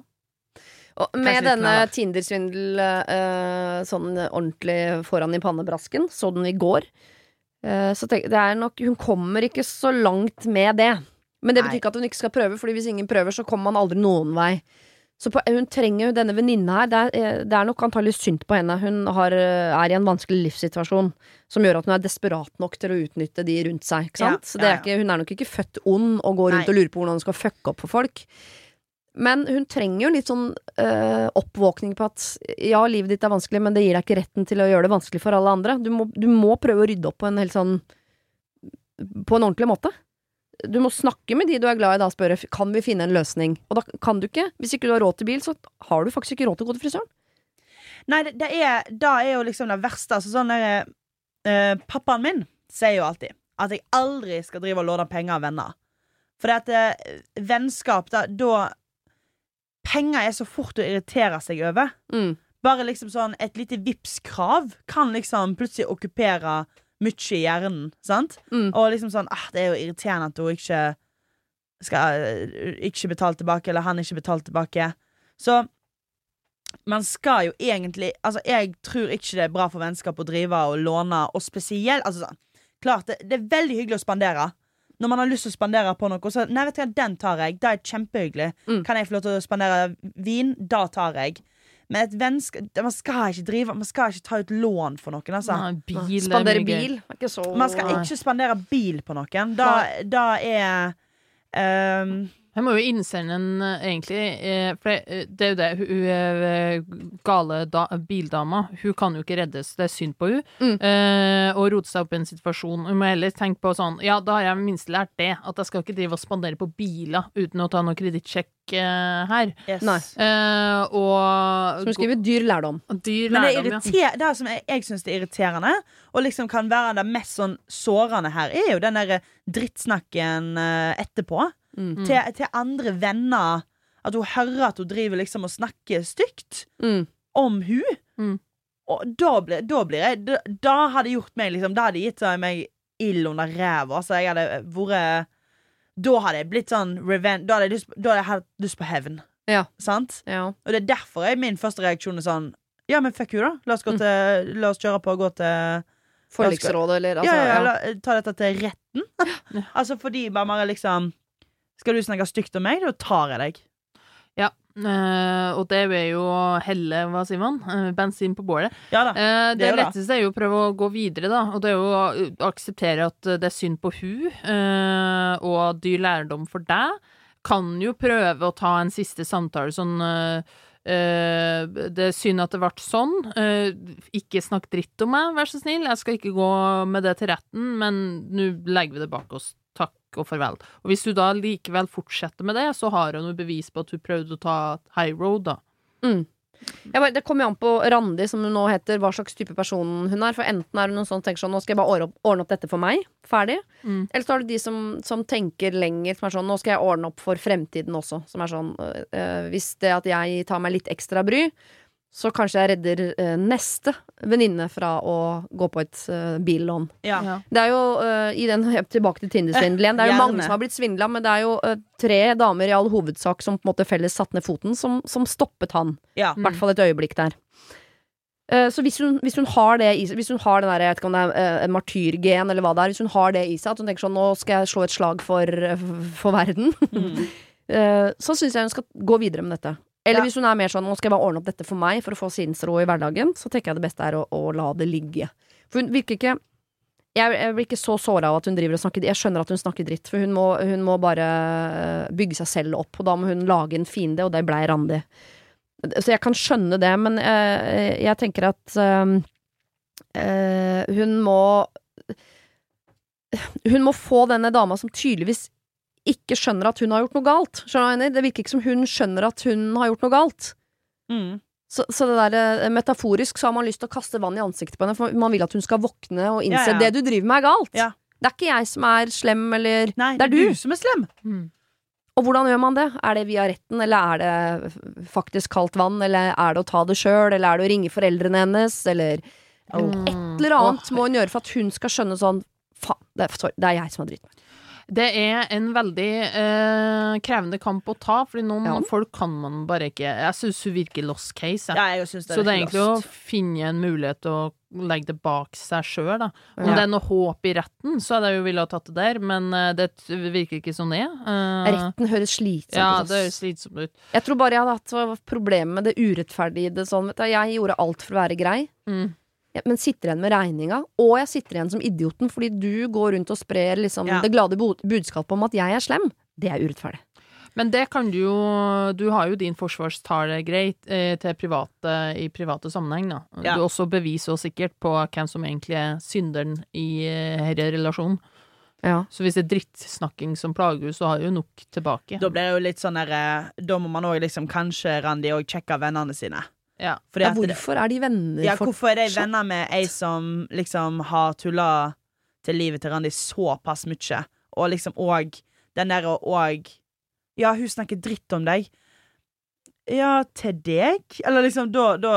[SPEAKER 1] Og med denne. Tinder-svindel eh, sånn ordentlig foran i pannebrasken, så den i går, så tenk, det er nok Hun kommer ikke så langt med det. Men det betyr ikke at hun ikke skal prøve, Fordi hvis ingen prøver, så kommer man aldri noen vei. Så på, hun trenger jo denne venninna her. Det er, eh, det er nok antagelig synd på henne. Hun har, eh, er i en vanskelig livssituasjon som gjør at hun er desperat nok til å utnytte de rundt seg. Ikke
[SPEAKER 3] Ja,
[SPEAKER 1] sant? Så det
[SPEAKER 3] ja,
[SPEAKER 1] er ikke, hun er nok ikke født ond og går rundt
[SPEAKER 3] Nei.
[SPEAKER 1] og lurer på hvordan hun skal fucke opp for folk. Men hun trenger jo litt sånn øh, oppvåkning på at ja, livet ditt er vanskelig, men det gir deg ikke retten til å gjøre det vanskelig for alle andre. Du må, du må prøve å rydde opp på en helt sånn På en ordentlig måte. Du må snakke med de du er glad i da og spørre kan vi finne en løsning. Og da kan du ikke. Hvis ikke du har råd til bil, så har du faktisk ikke råd til å gå til frisøren.
[SPEAKER 3] Nei, det, er, da er jo liksom det verste. Altså sånn derre øh, Pappaen min sier jo alltid at jeg aldri skal drive og låne penger av venner. For det at øh, vennskap, da, da Penger er så fort å irritere seg over.
[SPEAKER 1] Mm.
[SPEAKER 3] Bare liksom sånn Et lite Vipps-krav kan liksom plutselig okkupere mye i hjernen. Sant?
[SPEAKER 1] Mm.
[SPEAKER 3] Og liksom sånn ah, Det er jo irriterende at hun ikke skal eh, ikke betale tilbake, eller han ikke betale tilbake. Så man skal jo egentlig Altså, jeg tror ikke det er bra for vennskap å drive og låne, og spesielt Altså sånn Klart, det, det er veldig hyggelig å spandere. Når man har lyst til å spandere på noe, så Nei, vet du hva, den tar jeg. Det er kjempehyggelig.
[SPEAKER 1] Mm.
[SPEAKER 3] Kan jeg få lov til å spandere vin? Da tar jeg. Men et vennskap Man skal ikke drive Man skal ikke ta ut lån for noen, altså.
[SPEAKER 2] Nei, bil er
[SPEAKER 1] Spandere
[SPEAKER 2] mye
[SPEAKER 1] bil ikke så
[SPEAKER 3] Man skal ikke spandere bil på noen. Da, da er ehm,
[SPEAKER 2] Jeg må jo innsende en, eh, egentlig, eh, for det, eh, er jo det, hun hun gale da, bildama, hun kan jo ikke reddes, det er synd på hun,
[SPEAKER 1] Mm.
[SPEAKER 2] eh, og rote seg opp i en situasjon. Hun må heller tenke på sånn, ja, da har jeg minst lært det, at jeg skal ikke drive og spandere på biler uten å ta noe kredittsjekk her.
[SPEAKER 3] yes.
[SPEAKER 2] Eh, og
[SPEAKER 1] Som skriver dyr lærdom.
[SPEAKER 2] dyr
[SPEAKER 3] Men det,
[SPEAKER 2] lærdom, ja.
[SPEAKER 3] det som jeg, jeg syns er irriterende, og liksom kan være det mest sånn sårende her, er jo den derre drittsnakken etterpå.
[SPEAKER 1] Mm.
[SPEAKER 3] til, til andre venner. At hun hører at hun driver liksom og snakker stygt
[SPEAKER 1] Mm.
[SPEAKER 3] om hun
[SPEAKER 2] Mm.
[SPEAKER 3] Og da blir, da blir jeg Da, da hadde gjort meg liksom Da hadde gitt meg ild under ræva. Så jeg hadde vært Da hadde jeg blitt sånn revenge Da hadde jeg, lyst, da hadde jeg hatt lyst på hevn.
[SPEAKER 1] Ja.
[SPEAKER 3] Sant?
[SPEAKER 1] Ja.
[SPEAKER 3] Og det er derfor jeg, min første reaksjon er sånn Ja, men fuck you, da. La oss, gå
[SPEAKER 1] Mm.
[SPEAKER 3] til, la oss kjøre på og gå til
[SPEAKER 1] Forliksrådet, eller altså
[SPEAKER 3] ja, ja,
[SPEAKER 1] ja.
[SPEAKER 3] ta dette til retten. <laughs> altså fordi man bare liksom Skal du snakke stygt om meg, da tar jeg deg.
[SPEAKER 2] Ja, eh, og det er jo helle, hva sier man, Eh, bensin på bålet.
[SPEAKER 3] Ja da.
[SPEAKER 2] Eh,
[SPEAKER 3] Det
[SPEAKER 2] det
[SPEAKER 3] er
[SPEAKER 2] letteste er jo å prøve å gå videre, da. Og det er jo å akseptere at det er synd på hun, eh, og dyr lærdom for deg. Kan jo prøve å ta en siste samtale sånn det er synd at det ble sånn. Ikke snakk dritt om meg, vær så snill. Jeg skal ikke gå med det til retten, men nå legger vi det bak oss. Takk og farvel. Og hvis du da likevel fortsetter med det, så har hun noe bevis på at hun prøvde å ta high road, da.
[SPEAKER 1] Jeg bare, det kommer jo an på Randi, som hun nå heter, hva slags type person hun er. For enten er hun noen sånn tenker sånn Nå skal jeg bare ordne opp, ordne opp dette for meg. Ferdig.
[SPEAKER 2] Mm.
[SPEAKER 1] Eller så har du de som, som tenker lenger, som er sånn Nå skal jeg ordne opp for fremtiden også. Som er sånn øh, Hvis det at jeg tar meg litt ekstra bry, så kanskje jeg redder øh, neste venninne fra å gå på et øh, billån.
[SPEAKER 3] Ja.
[SPEAKER 2] Ja.
[SPEAKER 1] Det er jo øh, i den, <laughs> Tilbake til Tinder-svindel igjen. Det er jo mange som har blitt svindla, men det er jo øh, tre damer i all hovedsak som på en måte felles satte ned foten, som, som stoppet han.
[SPEAKER 3] Ja.
[SPEAKER 1] I hvert fall et øyeblikk der. Eh, Så hvis hun, hvis hun har det i seg, hvis hun har den der, jeg vet ikke om det er eh, en martyrgen eller hva det er, hvis hun har det i seg, at hun tenker sånn nå skal jeg slå et slag for, eh, for verden,
[SPEAKER 3] Mm. <laughs>
[SPEAKER 1] eh, så syns jeg hun skal gå videre med dette. Eller
[SPEAKER 3] Ja.
[SPEAKER 1] hvis hun er mer sånn nå skal jeg bare ordne opp dette for meg for å få sinnsro i hverdagen, så tenker jeg det beste er å, å la det ligge. For hun virker ikke jeg, jeg blir ikke så såra av at hun driver og snakker Jeg skjønner at hun snakker dritt, for hun må, hun må bare eh, bygge seg selv opp, og da må hun lage en fiende, og det blei Randi. Så jeg kan skjønne det, men eh, jeg tenker at eh, eh, hun må Hun må få denne dama som tydeligvis ikke skjønner at hun har gjort noe galt. Du? Det virker ikke som hun skjønner at hun har gjort noe galt.
[SPEAKER 3] Mm.
[SPEAKER 1] Så, så det der, eh, metaforisk så har man lyst til å kaste vann i ansiktet på henne, for man vil at hun skal våkne og innse
[SPEAKER 3] Ja, ja.
[SPEAKER 1] det du driver med, er galt.
[SPEAKER 3] Ja.
[SPEAKER 1] Det er ikke jeg som er slem, eller
[SPEAKER 3] Nei,
[SPEAKER 1] Det er du.
[SPEAKER 3] som er slem.
[SPEAKER 2] Mm.
[SPEAKER 1] Og hvordan gjør man det? Er det via retten, eller er det faktisk kaldt vann, eller er det å ta det sjøl, eller er det å ringe foreldrene hennes, eller
[SPEAKER 2] oh.
[SPEAKER 1] et eller annet må hun gjøre for at hun skal skjønne sånn Faen, det, er- det er jeg som har dritt meg.
[SPEAKER 2] Det er en veldig eh, krevende kamp å ta, fordi noen
[SPEAKER 1] Ja.
[SPEAKER 2] folk kan man bare ikke Jeg syns hun virker lost case. Jeg.
[SPEAKER 3] Ja, jeg synes det
[SPEAKER 2] Så det er
[SPEAKER 3] egentlig
[SPEAKER 2] egentlig å finne en mulighet til å legge det bak seg sjøl, da. Om
[SPEAKER 1] Ja.
[SPEAKER 2] det er noe håp i retten, så hadde jeg jo ville ha tatt det der, men eh, det virker ikke sånn det er. Uh,
[SPEAKER 1] Retten høres slitsomt
[SPEAKER 2] Ja,
[SPEAKER 1] ut.
[SPEAKER 2] det høres slitsomt ut.
[SPEAKER 1] Jeg tror bare jeg hadde hatt problemer med det urettferdige i det sånn. Vet du, jeg gjorde alt for å være grei.
[SPEAKER 2] Mm.
[SPEAKER 1] Men sitter igjen med regninga, og jeg sitter igjen som idioten fordi du går rundt og sprer liksom
[SPEAKER 3] Ja.
[SPEAKER 1] det glade budskapet om at jeg er slem. Det er urettferdig.
[SPEAKER 2] Men det kan du jo Du har jo din forsvarstale greit eh, til private i private sammenheng, da.
[SPEAKER 3] Ja.
[SPEAKER 2] Du også beviser jo sikkert på hvem som egentlig er synderen i eh, denne relasjonen.
[SPEAKER 1] Ja.
[SPEAKER 2] Så hvis det er drittsnakking som plager henne, så har hun nok tilbake.
[SPEAKER 3] Da blir det jo litt sånn der eh, Da må man òg liksom kanskje, Randi, òg sjekke vennene sine.
[SPEAKER 2] Ja.
[SPEAKER 1] Ja, hvorfor er de venner
[SPEAKER 3] Ja, hvorfor er de venner med ei som liksom har tulla til livet til Randi såpass mye, og liksom òg den derre òg Ja, hun snakker dritt om deg. Ja, til deg? Eller liksom, da, da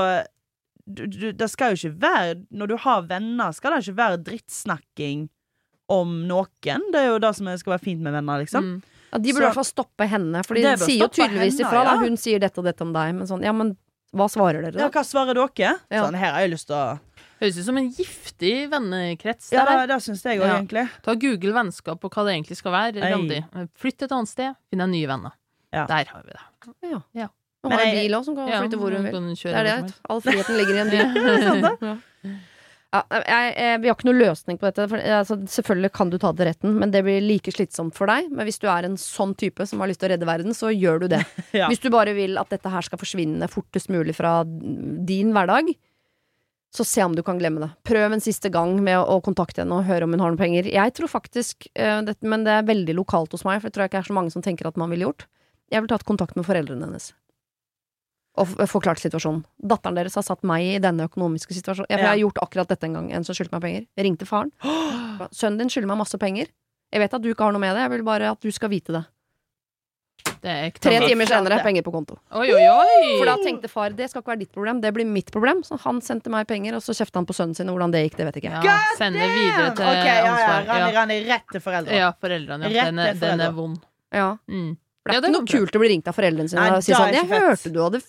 [SPEAKER 3] du, du, Det skal jo ikke være Når du har venner, skal det ikke være drittsnakking om noen. Det er jo det som skal være fint med venner, liksom.
[SPEAKER 2] Mm.
[SPEAKER 1] Ja, de burde i hvert fall stoppe henne, for de sier jo tydeligvis
[SPEAKER 3] henne,
[SPEAKER 1] ifra. Da. Hun sier dette og dette om deg, men sånn, ja, men hva svarer dere, da?
[SPEAKER 3] Ja, hva svarer dere?
[SPEAKER 1] Ja.
[SPEAKER 3] Sånn, her har jeg lyst til å
[SPEAKER 2] Høres ut som en giftig vennekrets.
[SPEAKER 3] Ja,
[SPEAKER 2] det
[SPEAKER 3] det, det syns jeg òg,
[SPEAKER 2] Ja.
[SPEAKER 3] egentlig.
[SPEAKER 2] Ta Google vennskap og hva det egentlig skal være. Randi. Flytt et annet sted, finn deg nye venner.
[SPEAKER 3] Ja.
[SPEAKER 2] Der har vi det.
[SPEAKER 1] Ja.
[SPEAKER 3] Men
[SPEAKER 1] har
[SPEAKER 3] jeg-
[SPEAKER 1] bil òg, som kan
[SPEAKER 2] Ja,
[SPEAKER 1] flytte hvor hun vil. Det er det. All friheten ligger i en <laughs> bil.
[SPEAKER 3] Sant
[SPEAKER 1] ja. Jeg, jeg, vi har ikke noen løsning på dette. For, altså, selvfølgelig kan du ta det retten, men det blir like slitsomt for deg. Men hvis du er en sånn type som har lyst til å redde verden, så gjør du det. <laughs>
[SPEAKER 3] Ja.
[SPEAKER 1] Hvis du bare vil at dette her skal forsvinne fortest mulig fra din hverdag, så se om du kan glemme det. Prøv en siste gang med å, å kontakte henne og høre om hun har noen penger. Jeg tror faktisk, uh, det, men det er veldig lokalt hos meg, for jeg tror ikke det er så mange som tenker at man ville gjort. Jeg ville tatt kontakt med foreldrene hennes. Og forklart situasjonen. Datteren deres har satt meg i denne økonomiske situasjonen. Ja, jeg har gjort akkurat dette en gang. En som skyldte meg penger. Jeg ringte faren. <gasps> Sønnen din skylder meg masse penger. Jeg vet at du ikke har noe med det, jeg vil bare at du skal vite det.
[SPEAKER 2] Det er ikke
[SPEAKER 1] Tre timer senere, penger på konto.
[SPEAKER 2] Oi, oi, oi!
[SPEAKER 1] For da tenkte far det skal ikke være ditt problem, det blir mitt problem. Så han sendte meg penger, og så kjefta han på sønnen sin, og hvordan det gikk, det vet ikke jeg.
[SPEAKER 2] ja, Sende videre til
[SPEAKER 3] okay, ja, ja,
[SPEAKER 2] ansvar.
[SPEAKER 3] Rani,
[SPEAKER 2] Ja.
[SPEAKER 3] Rani, rett til foreldre.
[SPEAKER 2] ja, foreldrene. Ja. Den, er, den er vond.
[SPEAKER 1] Ja.
[SPEAKER 2] Mm.
[SPEAKER 1] For det er
[SPEAKER 2] det
[SPEAKER 1] ikke noe kult å bli ringt av foreldrene sine og si sånn 'Jeg hørte du hadde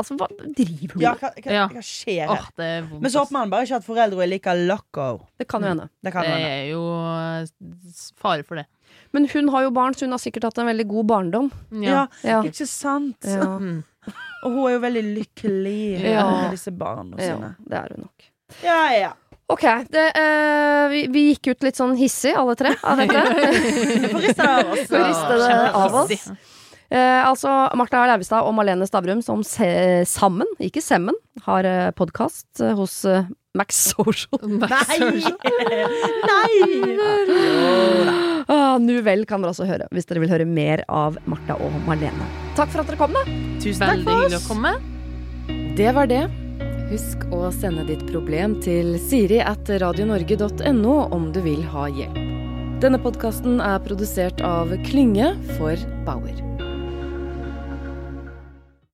[SPEAKER 1] Altså, hva driver du
[SPEAKER 3] Ja, hva, hva,
[SPEAKER 2] Ja.
[SPEAKER 3] hva skjer her?
[SPEAKER 2] det er vondt.
[SPEAKER 3] Men så håper man bare ikke at foreldre er like loco.
[SPEAKER 1] Det kan jo hende.
[SPEAKER 3] Det kan
[SPEAKER 2] Det
[SPEAKER 3] hende.
[SPEAKER 2] er jo eh, fare for det.
[SPEAKER 1] Men hun har jo barn, så hun har sikkert hatt en veldig god barndom.
[SPEAKER 3] Ja,
[SPEAKER 1] Ja.
[SPEAKER 3] ikke sant?
[SPEAKER 1] Ja.
[SPEAKER 2] Mm. <laughs>
[SPEAKER 3] Og hun er jo veldig lykkelig <laughs>
[SPEAKER 1] Ja.
[SPEAKER 3] med disse barna
[SPEAKER 1] ja det er hun nok.
[SPEAKER 3] Ja, ja.
[SPEAKER 1] Ok, det, uh, vi, vi gikk ut litt sånn hissig, alle tre, av dette. <laughs>
[SPEAKER 3] Vi får riste det av oss.
[SPEAKER 1] Eh, altså Martha Leivestad og Malene Stavrum som se, sammen, ikke semmen, har eh, podkast eh, hos eh, Max <laughs> Social.
[SPEAKER 3] Nei! Nei!
[SPEAKER 1] Ah, nu vel kan dere også høre, hvis dere vil høre mer av Martha og Malene. Takk for at dere kom, da.
[SPEAKER 3] Tusen takk
[SPEAKER 2] Veldig
[SPEAKER 3] for
[SPEAKER 2] hyggelig å
[SPEAKER 3] oss.
[SPEAKER 2] komme.
[SPEAKER 4] Det var det. Husk å sende ditt problem til siri at radionorge.no om du vil ha hjelp. Denne podkasten er produsert av Klynge for Bauer.